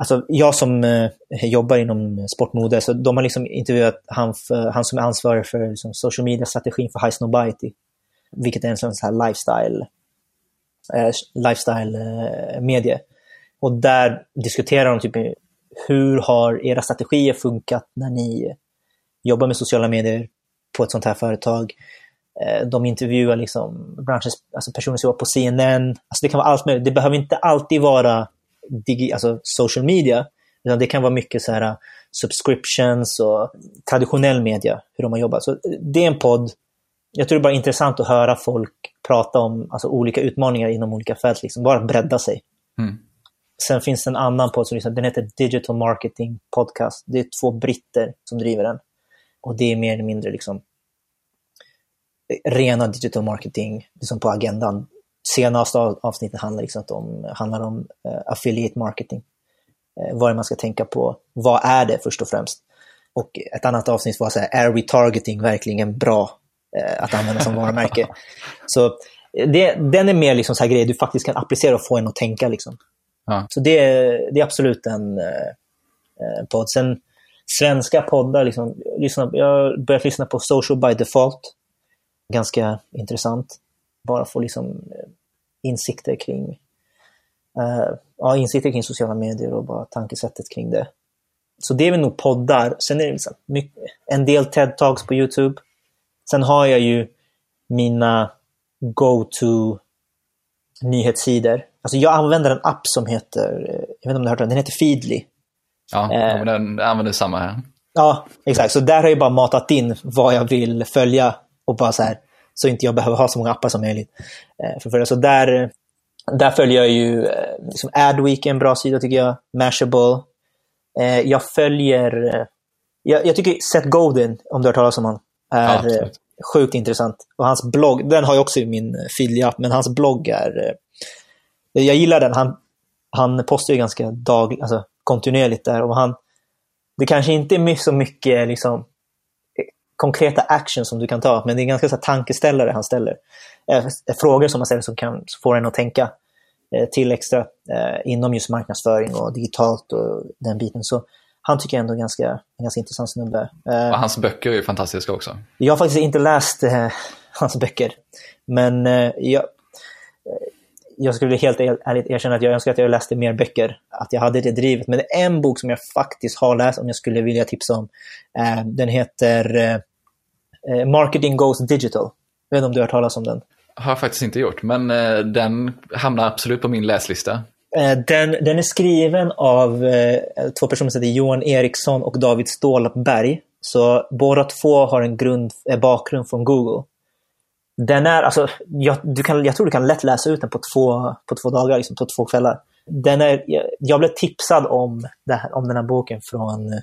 Alltså jag som eh, jobbar inom sportmode, så de har liksom intervjuat han, för, han som är ansvarig för liksom, social media-strategin för High Snobiety. Vilket är en sån här lifestyle, eh, lifestyle eh, medie. Och där diskuterar de typ hur har era strategier funkat när ni jobbar med sociala medier på ett sånt här företag. Eh, de intervjuar liksom branschens, alltså personer som jobbar på CNN. Alltså det kan vara allt möjligt. Det behöver inte alltid vara digi, alltså social media. Utan det kan vara mycket så här uh, subscriptions och traditionell media, hur de har jobbat. Så det är en podd. Jag tror det är bara intressant att höra folk prata om alltså, olika utmaningar inom olika fält, liksom. bara bredda sig. Mm. Sen finns det en annan podd, som liksom, den heter Digital Marketing Podcast. Det är två britter som driver den. Och det är mer eller mindre liksom rena digital marketing liksom på agendan senaste avsnittet handlar, liksom om, handlar om uh, affiliate marketing. Uh, vad är man ska tänka på? Vad är det först och främst? Och ett annat avsnitt var så här, är retargeting verkligen bra uh, att använda som varumärke? *laughs* så det, den är mer liksom så här grejer du faktiskt kan applicera och få en att tänka. Liksom. Ja. Så det, det är absolut en uh, podd. Sen svenska poddar, liksom, lyssna, jag har börjat lyssna på Social by Default. Ganska intressant. Bara få liksom insikter kring uh, ja, insikter kring sociala medier och bara tankesättet kring det. Så det är väl nog poddar. Sen är det liksom mycket, en del TED-talks på YouTube. Sen har jag ju mina go-to nyhetssidor. Alltså jag använder en app som heter, jag vet inte om du har hört den, den heter Feedly. Ja, eh, den använder samma här. Ja, exakt. Så där har jag bara matat in vad jag vill följa och bara så här, så inte jag behöver ha så många appar som möjligt. Eh, för, så där, där följer jag ju eh, liksom Adweek är en bra sida tycker jag, Mashable. Eh, jag följer, jag, jag tycker Seth Godin, om du har hört talas om honom, är ja, sjukt intressant. Och hans blogg, den har jag också i min Feedly-app, men hans blogg är... Jag gillar den. Han, han postar ju ganska dag, alltså, kontinuerligt där och han... Det kanske inte är så mycket liksom, konkreta action som du kan ta, men det är ganska så tankeställare han ställer. Eh, frågor som man ställer som kan få en att tänka eh, till extra eh, inom just marknadsföring och digitalt och den biten. Så han tycker jag ändå är ganska, en ganska intressant snubbe. Eh, och hans böcker är fantastiska också. Jag har faktiskt inte läst eh, hans böcker, men eh, jag, jag skulle helt ärligt erkänna att jag önskar att jag läste mer böcker, att jag hade det drivet. Men det är en bok som jag faktiskt har läst, om jag skulle vilja tipsa om. den heter eh, Marketing Goes Digital. Jag vet inte om du har hört talas om den? Har jag faktiskt inte gjort, men eh, den hamnar absolut på min läslista. Eh, den, den är skriven av eh, två personer som heter Johan Eriksson och David Stålberg. Så båda två har en grund, eh, bakgrund från Google. Den är, alltså, jag, du kan, jag tror du kan lätt läsa ut den på två, på två dagar, liksom, på två kvällar. Den är, jag, blev tipsad om, här, om den här boken från eh,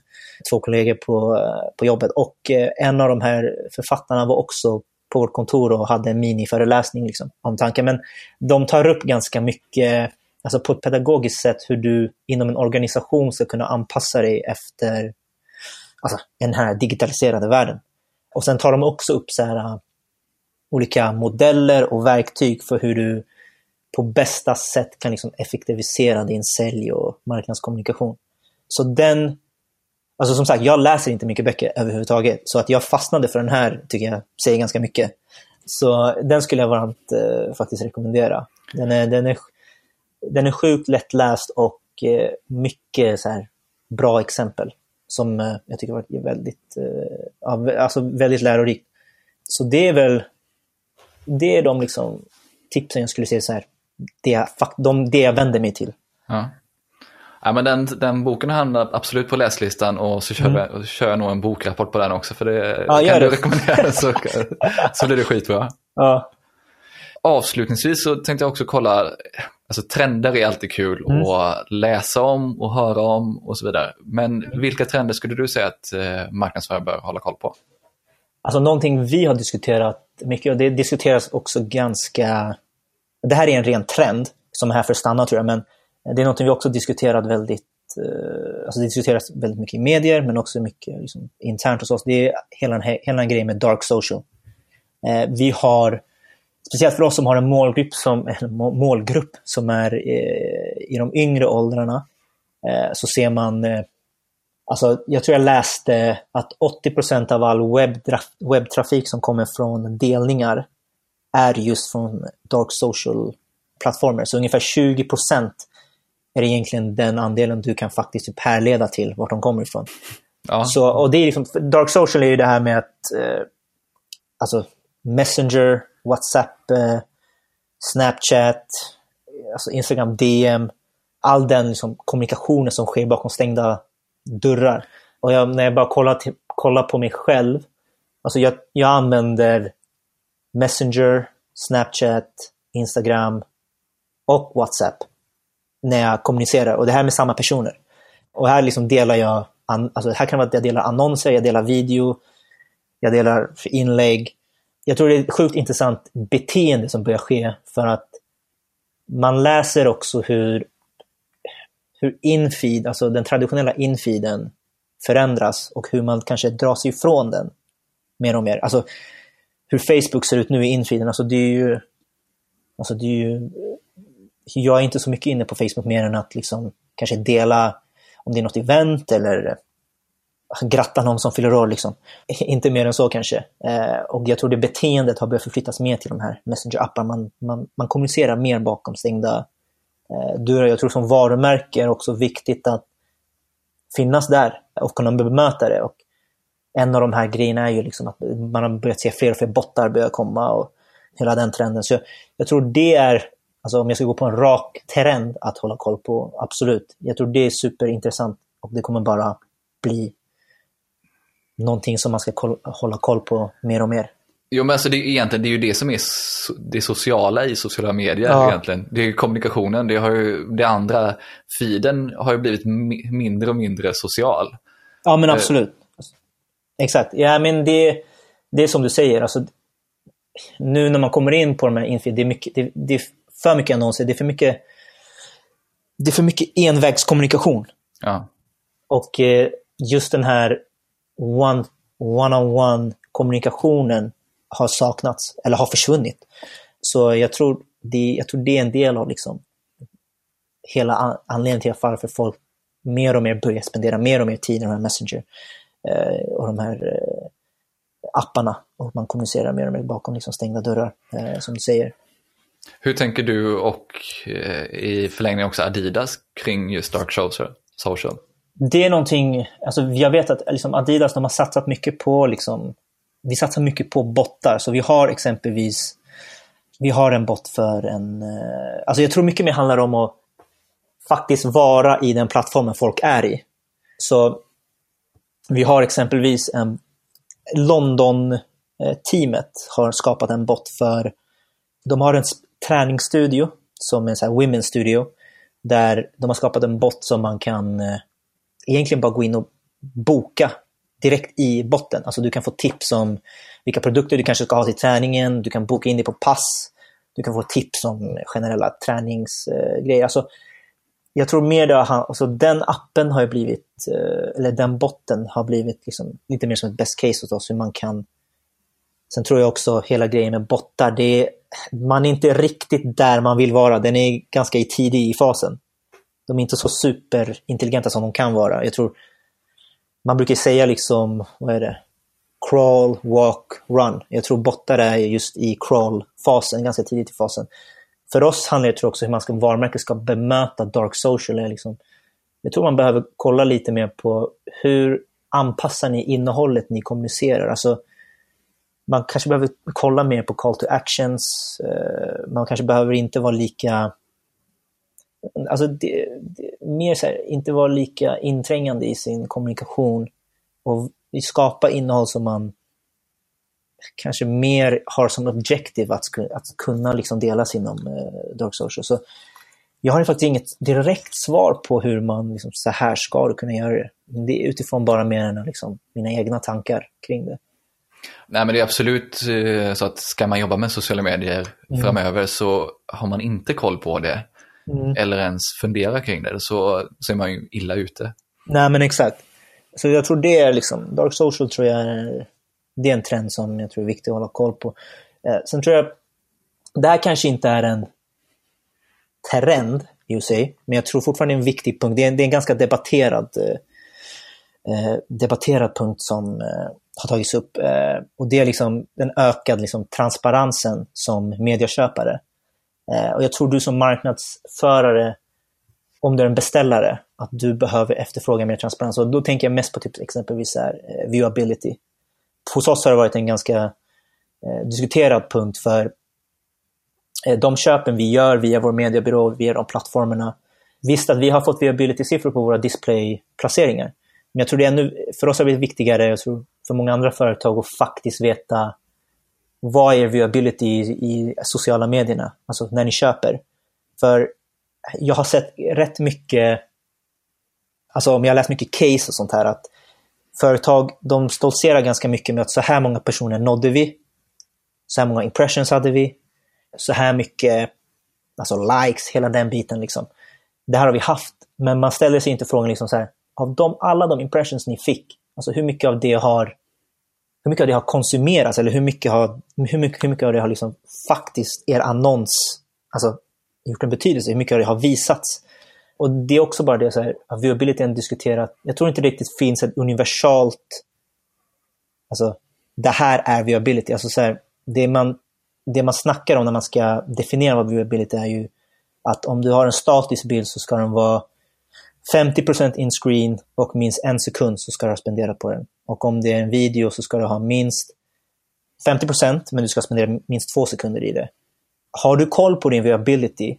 två kollegor på, eh, på jobbet och eh, en av de här författarna var också på vårt kontor och hade en miniföreläsning liksom, om tanken. Men de tar upp ganska mycket, alltså på ett pedagogiskt sätt, hur du inom en organisation ska kunna anpassa dig efter alltså, den här digitaliserade världen. Och sen tar de också upp så här, olika modeller och verktyg för hur du på bästa sätt kan liksom effektivisera din sälj och marknadskommunikation. Så den, alltså som sagt, jag läser inte mycket böcker överhuvudtaget, så att jag fastnade för den här tycker jag säger ganska mycket. Så den skulle jag varmt eh, faktiskt rekommendera. Den är, den, är, den är sjukt lättläst och eh, mycket så här, bra exempel som eh, jag tycker var väldigt, eh, alltså väldigt lärorikt. Så det är väl det är de liksom, tipsen jag skulle säga så här, det, de, det jag vänder mig till. Ja. Ja, men den, den boken hamnar absolut på läslistan och så kör, mm. jag, kör jag nog en bokrapport på den också. För det ja, kan du rekommendera den *laughs* så, så blir det skitbra. Ja. Avslutningsvis så tänkte jag också kolla, alltså trender är alltid kul mm. att läsa om och höra om och så vidare. Men vilka trender skulle du säga att eh, marknadsförare bör hålla koll på? Alltså någonting vi har diskuterat mycket och det diskuteras också ganska... Det här är en ren trend som är här för att stanna tror jag, men det är något vi också diskuterat väldigt eh, Alltså det diskuteras väldigt mycket i medier men också mycket liksom, internt hos oss. Det är hela den, hela en grejen med dark social. Eh, vi har, speciellt för oss som har en målgrupp som, *laughs* en målgrupp som är eh, i de yngre åldrarna, så ser man Alltså, jag tror jag läste att 80% av all webbtrafik som kommer från delningar är just från dark social-plattformar. Så ungefär 20% är egentligen den andelen du kan faktiskt typ härleda till vart de kommer ifrån. Ja. Så, och det är liksom, dark social är ju det här med att eh, alltså Messenger, WhatsApp, eh, Snapchat, alltså Instagram DM, all den liksom, kommunikationen som sker bakom stängda dörrar. Och jag, när jag bara kollar, till, kollar på mig själv, alltså jag, jag använder Messenger, Snapchat, Instagram och WhatsApp när jag kommunicerar. Och det här med samma personer. Och här liksom delar jag, alltså här kan vara att jag delar annonser, jag delar video, jag delar inlägg. Jag tror det är ett sjukt intressant beteende som börjar ske för att man läser också hur hur infeed, alltså den traditionella infeeden förändras och hur man kanske drar sig ifrån den mer och mer. Alltså hur Facebook ser ut nu i infiden, alltså det är ju... Alltså det är ju jag är inte så mycket inne på Facebook mer än att liksom kanske dela om det är något event eller alltså, gratta någon som fyller år. Liksom. *laughs* Inte mer än så kanske. Eh, och jag tror det beteendet har börjat förflyttas mer till de här Messenger apparna. Man, man, man kommunicerar mer bakom stängda Eh, dörrar. jag tror som varumärke är också viktigt att finnas där och kunna bemöta det. Och en av de här grejerna är ju liksom att man har börjat se fler och fler bottar börja komma och hela den trenden. Så jag, jag tror det är, alltså om jag ska gå på en rak trend att hålla koll på, absolut. Jag tror det är superintressant och det kommer bara bli någonting som man ska koll, hålla koll på mer och mer. Jo men alltså det är, egentligen, det är ju det som är so det sociala i sociala medier ja. egentligen. Det är kommunikationen, det, har ju, det andra, feeden har ju blivit mindre och mindre social. Ja men absolut. Exakt, ja men det, det är som du säger, alltså, nu när man kommer in på de här infeed, det är, mycket, det, det är för mycket annonser, det är för mycket, det är för mycket envägskommunikation. Ja. Och eh, just den här one, one-on-one kommunikationen har saknats eller har försvunnit. Så jag tror det, jag tror det är en del av liksom hela anledningen till varför folk mer och mer börjar spendera mer och mer tid i Messenger och de här eh, apparna och man kommunicerar och mer bakom liksom stängda dörrar, eh, som du säger. Hur tänker du och eh, i förlängningen också Adidas kring just dark social? Det är någonting, alltså jag vet att liksom Adidas de har satsat mycket på liksom vi satsar mycket på bottar. Så vi har exempelvis, vi har en bot för en, eh, alltså jag tror mycket mer handlar om att faktiskt vara i den plattformen folk är i. Så vi har exempelvis en London-teamet har skapat en bot för, de har en träningsstudio som är en sån women's studio där de har skapat en bot som man kan eh, egentligen bara gå in och boka direkt i botten. Alltså du kan få tips om vilka produkter du kanske ska ha till träningen, du kan boka in dig på pass, du kan få tips om generella träningsgrejer. Eh, alltså, jag tror mer det har, alltså den appen har blivit, eh, eller den botten har blivit liksom lite mer som ett best case hos oss, hur man kan Sen tror jag också hela grejen med bottar, det är, man är inte riktigt där man vill vara. Den är ganska tidig i fasen. De är inte så superintelligenta som de kan vara. Jag tror man brukar säga liksom, vad är det? Crawl, walk, run. Jag tror bottar är just i crawl-fasen, ganska tidigt i fasen. För oss handlar det också om hur man ska, varumärket ska bemöta dark social. Liksom, jag tror man behöver kolla lite mer på hur anpassar ni innehållet ni kommunicerar? Alltså, man kanske behöver kolla mer på call to actions. Eh, man kanske behöver inte vara lika alltså det, det, mer så här, inte vara lika inträngande i sin kommunikation och skapa innehåll som man kanske mer har som objektiv att, att kunna liksom delas inom eh, Dark Social. Så jag har faktiskt inget direkt svar på hur man liksom, så här ska kunna göra det. Det är utifrån bara mer än liksom, mina egna tankar kring det. Nej men det är absolut eh, så att ska man jobba med sociala medier mm. framöver så har man inte koll på det mm. eller ens fundera kring det så, så är man ju illa ute. Nej men exakt. Så jag tror det är liksom, dark social tror jag är, det är en trend som jag tror är viktig att hålla koll på. Eh, sen tror jag, det här kanske inte är en trend i sig, men jag tror fortfarande det är en viktig punkt. Det är, det är en ganska debatterad, eh, eh, debatterad punkt som eh, har tagits upp. Eh, och det är liksom den ökade liksom, transparensen som medieköpare. Eh, och jag tror du som marknadsförare, om du är en beställare, att du behöver efterfråga mer transparens. Och då tänker jag mest på typ exempelvis här, eh, viewability. Hos oss har det varit en ganska eh, diskuterad punkt för eh, de köpen vi gör via vår mediebyrå, via de plattformarna. Visst att vi har fått viability-siffror på våra displayplaceringar. Men jag tror det är ännu, för oss har det blivit viktigare, jag tror för många andra företag, att faktiskt veta vad är viability i, i sociala medierna, alltså när ni köper. För jag har sett rätt mycket, alltså om jag har läst mycket case och sånt här, att företag de stoltserar ganska mycket med att så här många personer nådde vi, så här många impressions hade vi, så här mycket alltså likes, hela den biten. Liksom. Det här har vi haft, men man ställer sig inte frågan liksom så här, av de, alla de impressions ni fick, alltså hur mycket av det har hur mycket av det har konsumerats eller hur mycket, har, hur mycket, hur mycket av det har liksom faktiskt er annons alltså, gjort en betydelse? Hur mycket av det har visats? Och det är också bara det, så här, viability är diskuterat. Jag tror inte det riktigt finns ett universalt, alltså det här är viability. Alltså så här, det, man, det man snackar om när man ska definiera vad viability är ju att om du har en statisk bild så ska den vara 50% in-screen och minst en sekund så ska du ha spenderat på den. Och om det är en video så ska du ha minst 50% men du ska spendera minst två sekunder i det. Har du koll på din viability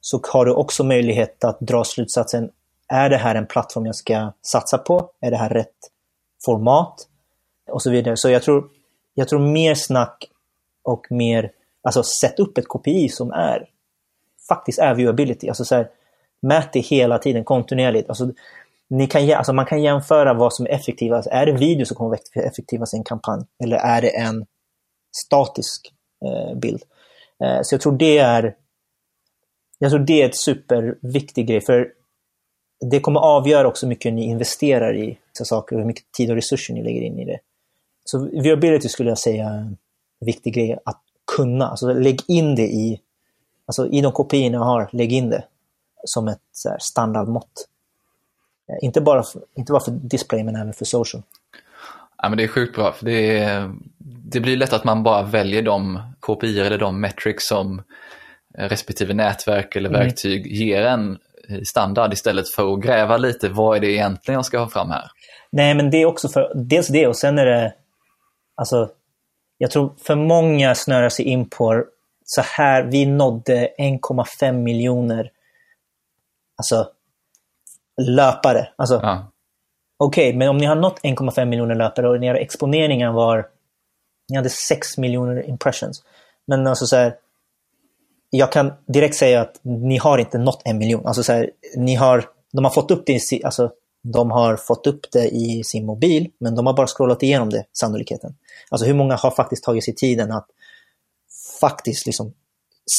så har du också möjlighet att dra slutsatsen, är det här en plattform jag ska satsa på? Är det här rätt format? Och så vidare. Så jag tror, jag tror mer snack och mer, alltså sätt upp ett KPI som är faktiskt är viewability. Alltså så här, Mät det hela tiden kontinuerligt. Alltså, ni kan, alltså man kan jämföra vad som är effektivast. Är det video som kommer vara effektivast i en kampanj? Eller är det en statisk eh, bild? Eh, så jag tror det är jag tror det är ett superviktig grej. För det kommer avgöra också hur mycket ni investerar i så saker och hur mycket tid och resurser ni lägger in i det. Så viability skulle jag säga är en viktig grej att kunna. Alltså lägg in det i, alltså i de kopiorna jag har, lägg in det som ett standardmått. Eh, inte bara, för, inte bara för display men även för social. Ja, men det är sjukt bra, för det, är, det blir lätt att man bara väljer de KPI eller de metrics som respektive nätverk eller mm. verktyg ger en standard istället för att gräva lite, vad är det egentligen jag ska ha fram här? Nej, men det är också för dels det och sen är det Alltså, jag tror för många snörar sig in på så här, vi nådde 1,5 miljoner alltså, löpare. Alltså, Ja. Okej, men om ni har nått 1,5 miljoner löpare och era exponeringen var... Ni hade 6 miljoner impressions. Men alltså så här, jag kan direkt säga att ni har inte nått en miljon. Alltså så här, ni har, de har fått upp det i, alltså, de har fått upp det i sin mobil, men de har bara scrollat igenom det, sannolikheten. Alltså hur många har faktiskt tagit sig tiden att faktiskt liksom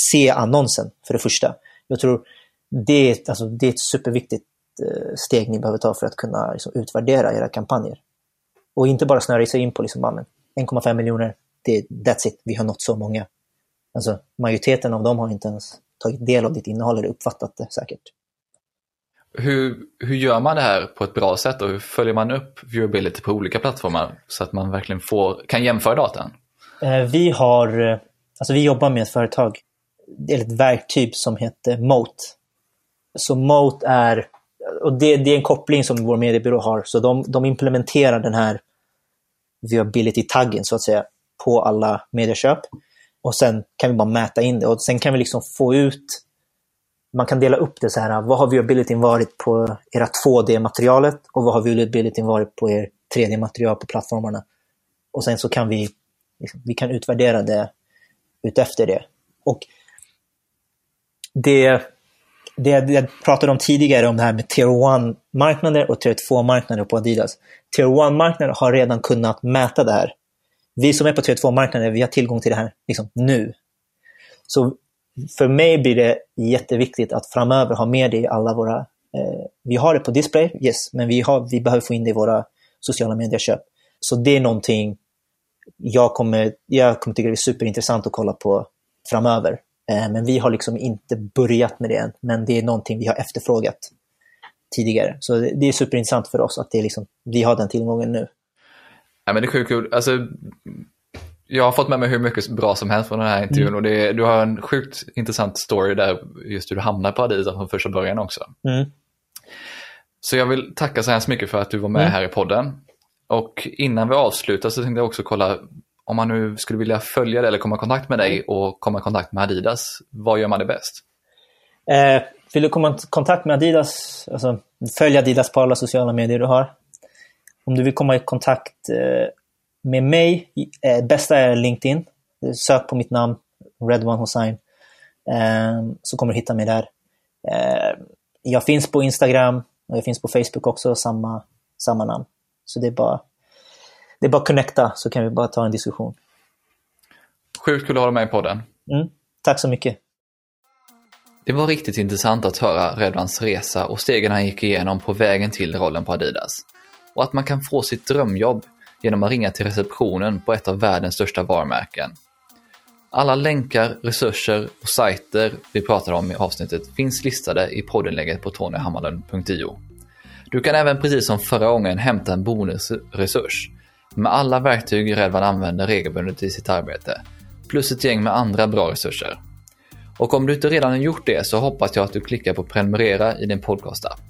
se annonsen, för det första. Jag tror det är, alltså, det är ett superviktigt eh, steg ni behöver ta för att kunna liksom, utvärdera era kampanjer. Och inte bara snöra sig in på liksom, 1,5 miljoner, det, that's it, vi har nått så många. Alltså, majoriteten av dem har inte ens tagit del av ditt innehåll eller uppfattat det säkert. Hur, hur gör man det här på ett bra sätt och hur följer man upp viewability på olika plattformar så att man verkligen får, kan jämföra datan? Eh, vi har, eh, alltså vi jobbar med ett företag, eller ett verktyg som heter Moat. Så Moat är, och det, det är en koppling som vår mediebyrå har, så de, de implementerar den här viability-taggen så att säga på alla medieköp. Och sen kan vi bara mäta in det och sen kan vi liksom få ut man kan dela upp det så här, vad har viewabilityn varit på era 2D-materialet och vad har viewabilityn varit på er 3D-material på plattformarna. Och sen så kan vi, liksom, vi kan utvärdera det utefter det. Och det, det, det jag pratade om tidigare om det här med Tier 1-marknader och Tier 2-marknader på Adidas. Tier 1-marknader har redan kunnat mäta det här. Vi som är på 3.2 marknaden, vi har tillgång till det här liksom, nu. Så för mig blir det jätteviktigt att framöver ha med det i alla våra... Eh, vi har det på display, yes, men vi, har, vi behöver få in det i våra sociala medieköp. Så det är någonting jag kommer, jag kommer tycka det är superintressant att kolla på framöver. Eh, men vi har liksom inte börjat med det än, men det är någonting vi har efterfrågat tidigare. Så det, det är superintressant för oss att det är liksom, vi har den tillgången nu. Ja, men det är sjukt kul. Alltså, jag har fått med mig hur mycket bra som helst från den här intervjun och det, du har en sjukt intressant story där just hur du hamnade på Adidas från första början också. Mm. Så jag vill tacka så hemskt mycket för att du var med Mm. här i podden. Och innan vi avslutar så tänkte jag också kolla om man nu skulle vilja följa dig eller komma i kontakt med dig och komma i kontakt med Adidas. Vad gör man det bäst? Eh, vill du komma i kontakt med Adidas, alltså följ Adidas på alla sociala medier du har. Om du vill komma i kontakt eh, med mig, eh, bästa är LinkedIn. Sök på mitt namn, Redwan Hossein, eh, så kommer du hitta mig där. Eh, jag finns på Instagram och jag finns på Facebook också, samma, samma namn. Så det är bara det är bara att connecta så kan vi bara ta en diskussion. Sjukt kul att ha dig med i podden. Mm. Tack så mycket. Det var riktigt intressant att höra Redvans resa och stegen han gick igenom på vägen till rollen på Adidas. Och att man kan få sitt drömjobb genom att ringa till receptionen på ett av världens största varumärken. Alla länkar, resurser och sajter vi pratar om i avsnittet finns listade i poddenlägget på tonyhammarlund.io. Du kan även precis som förra gången hämta en bonusresurs med alla verktyg Redvan använder regelbundet i sitt arbete, plus ett gäng med andra bra resurser. Och om du inte redan har gjort det så hoppas jag att du klickar på prenumerera i din podcastapp.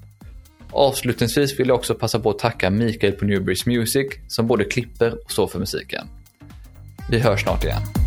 Avslutningsvis vill jag också passa på att tacka Mikael på Newbridge Music som både klipper och står för musiken. Vi hörs snart igen.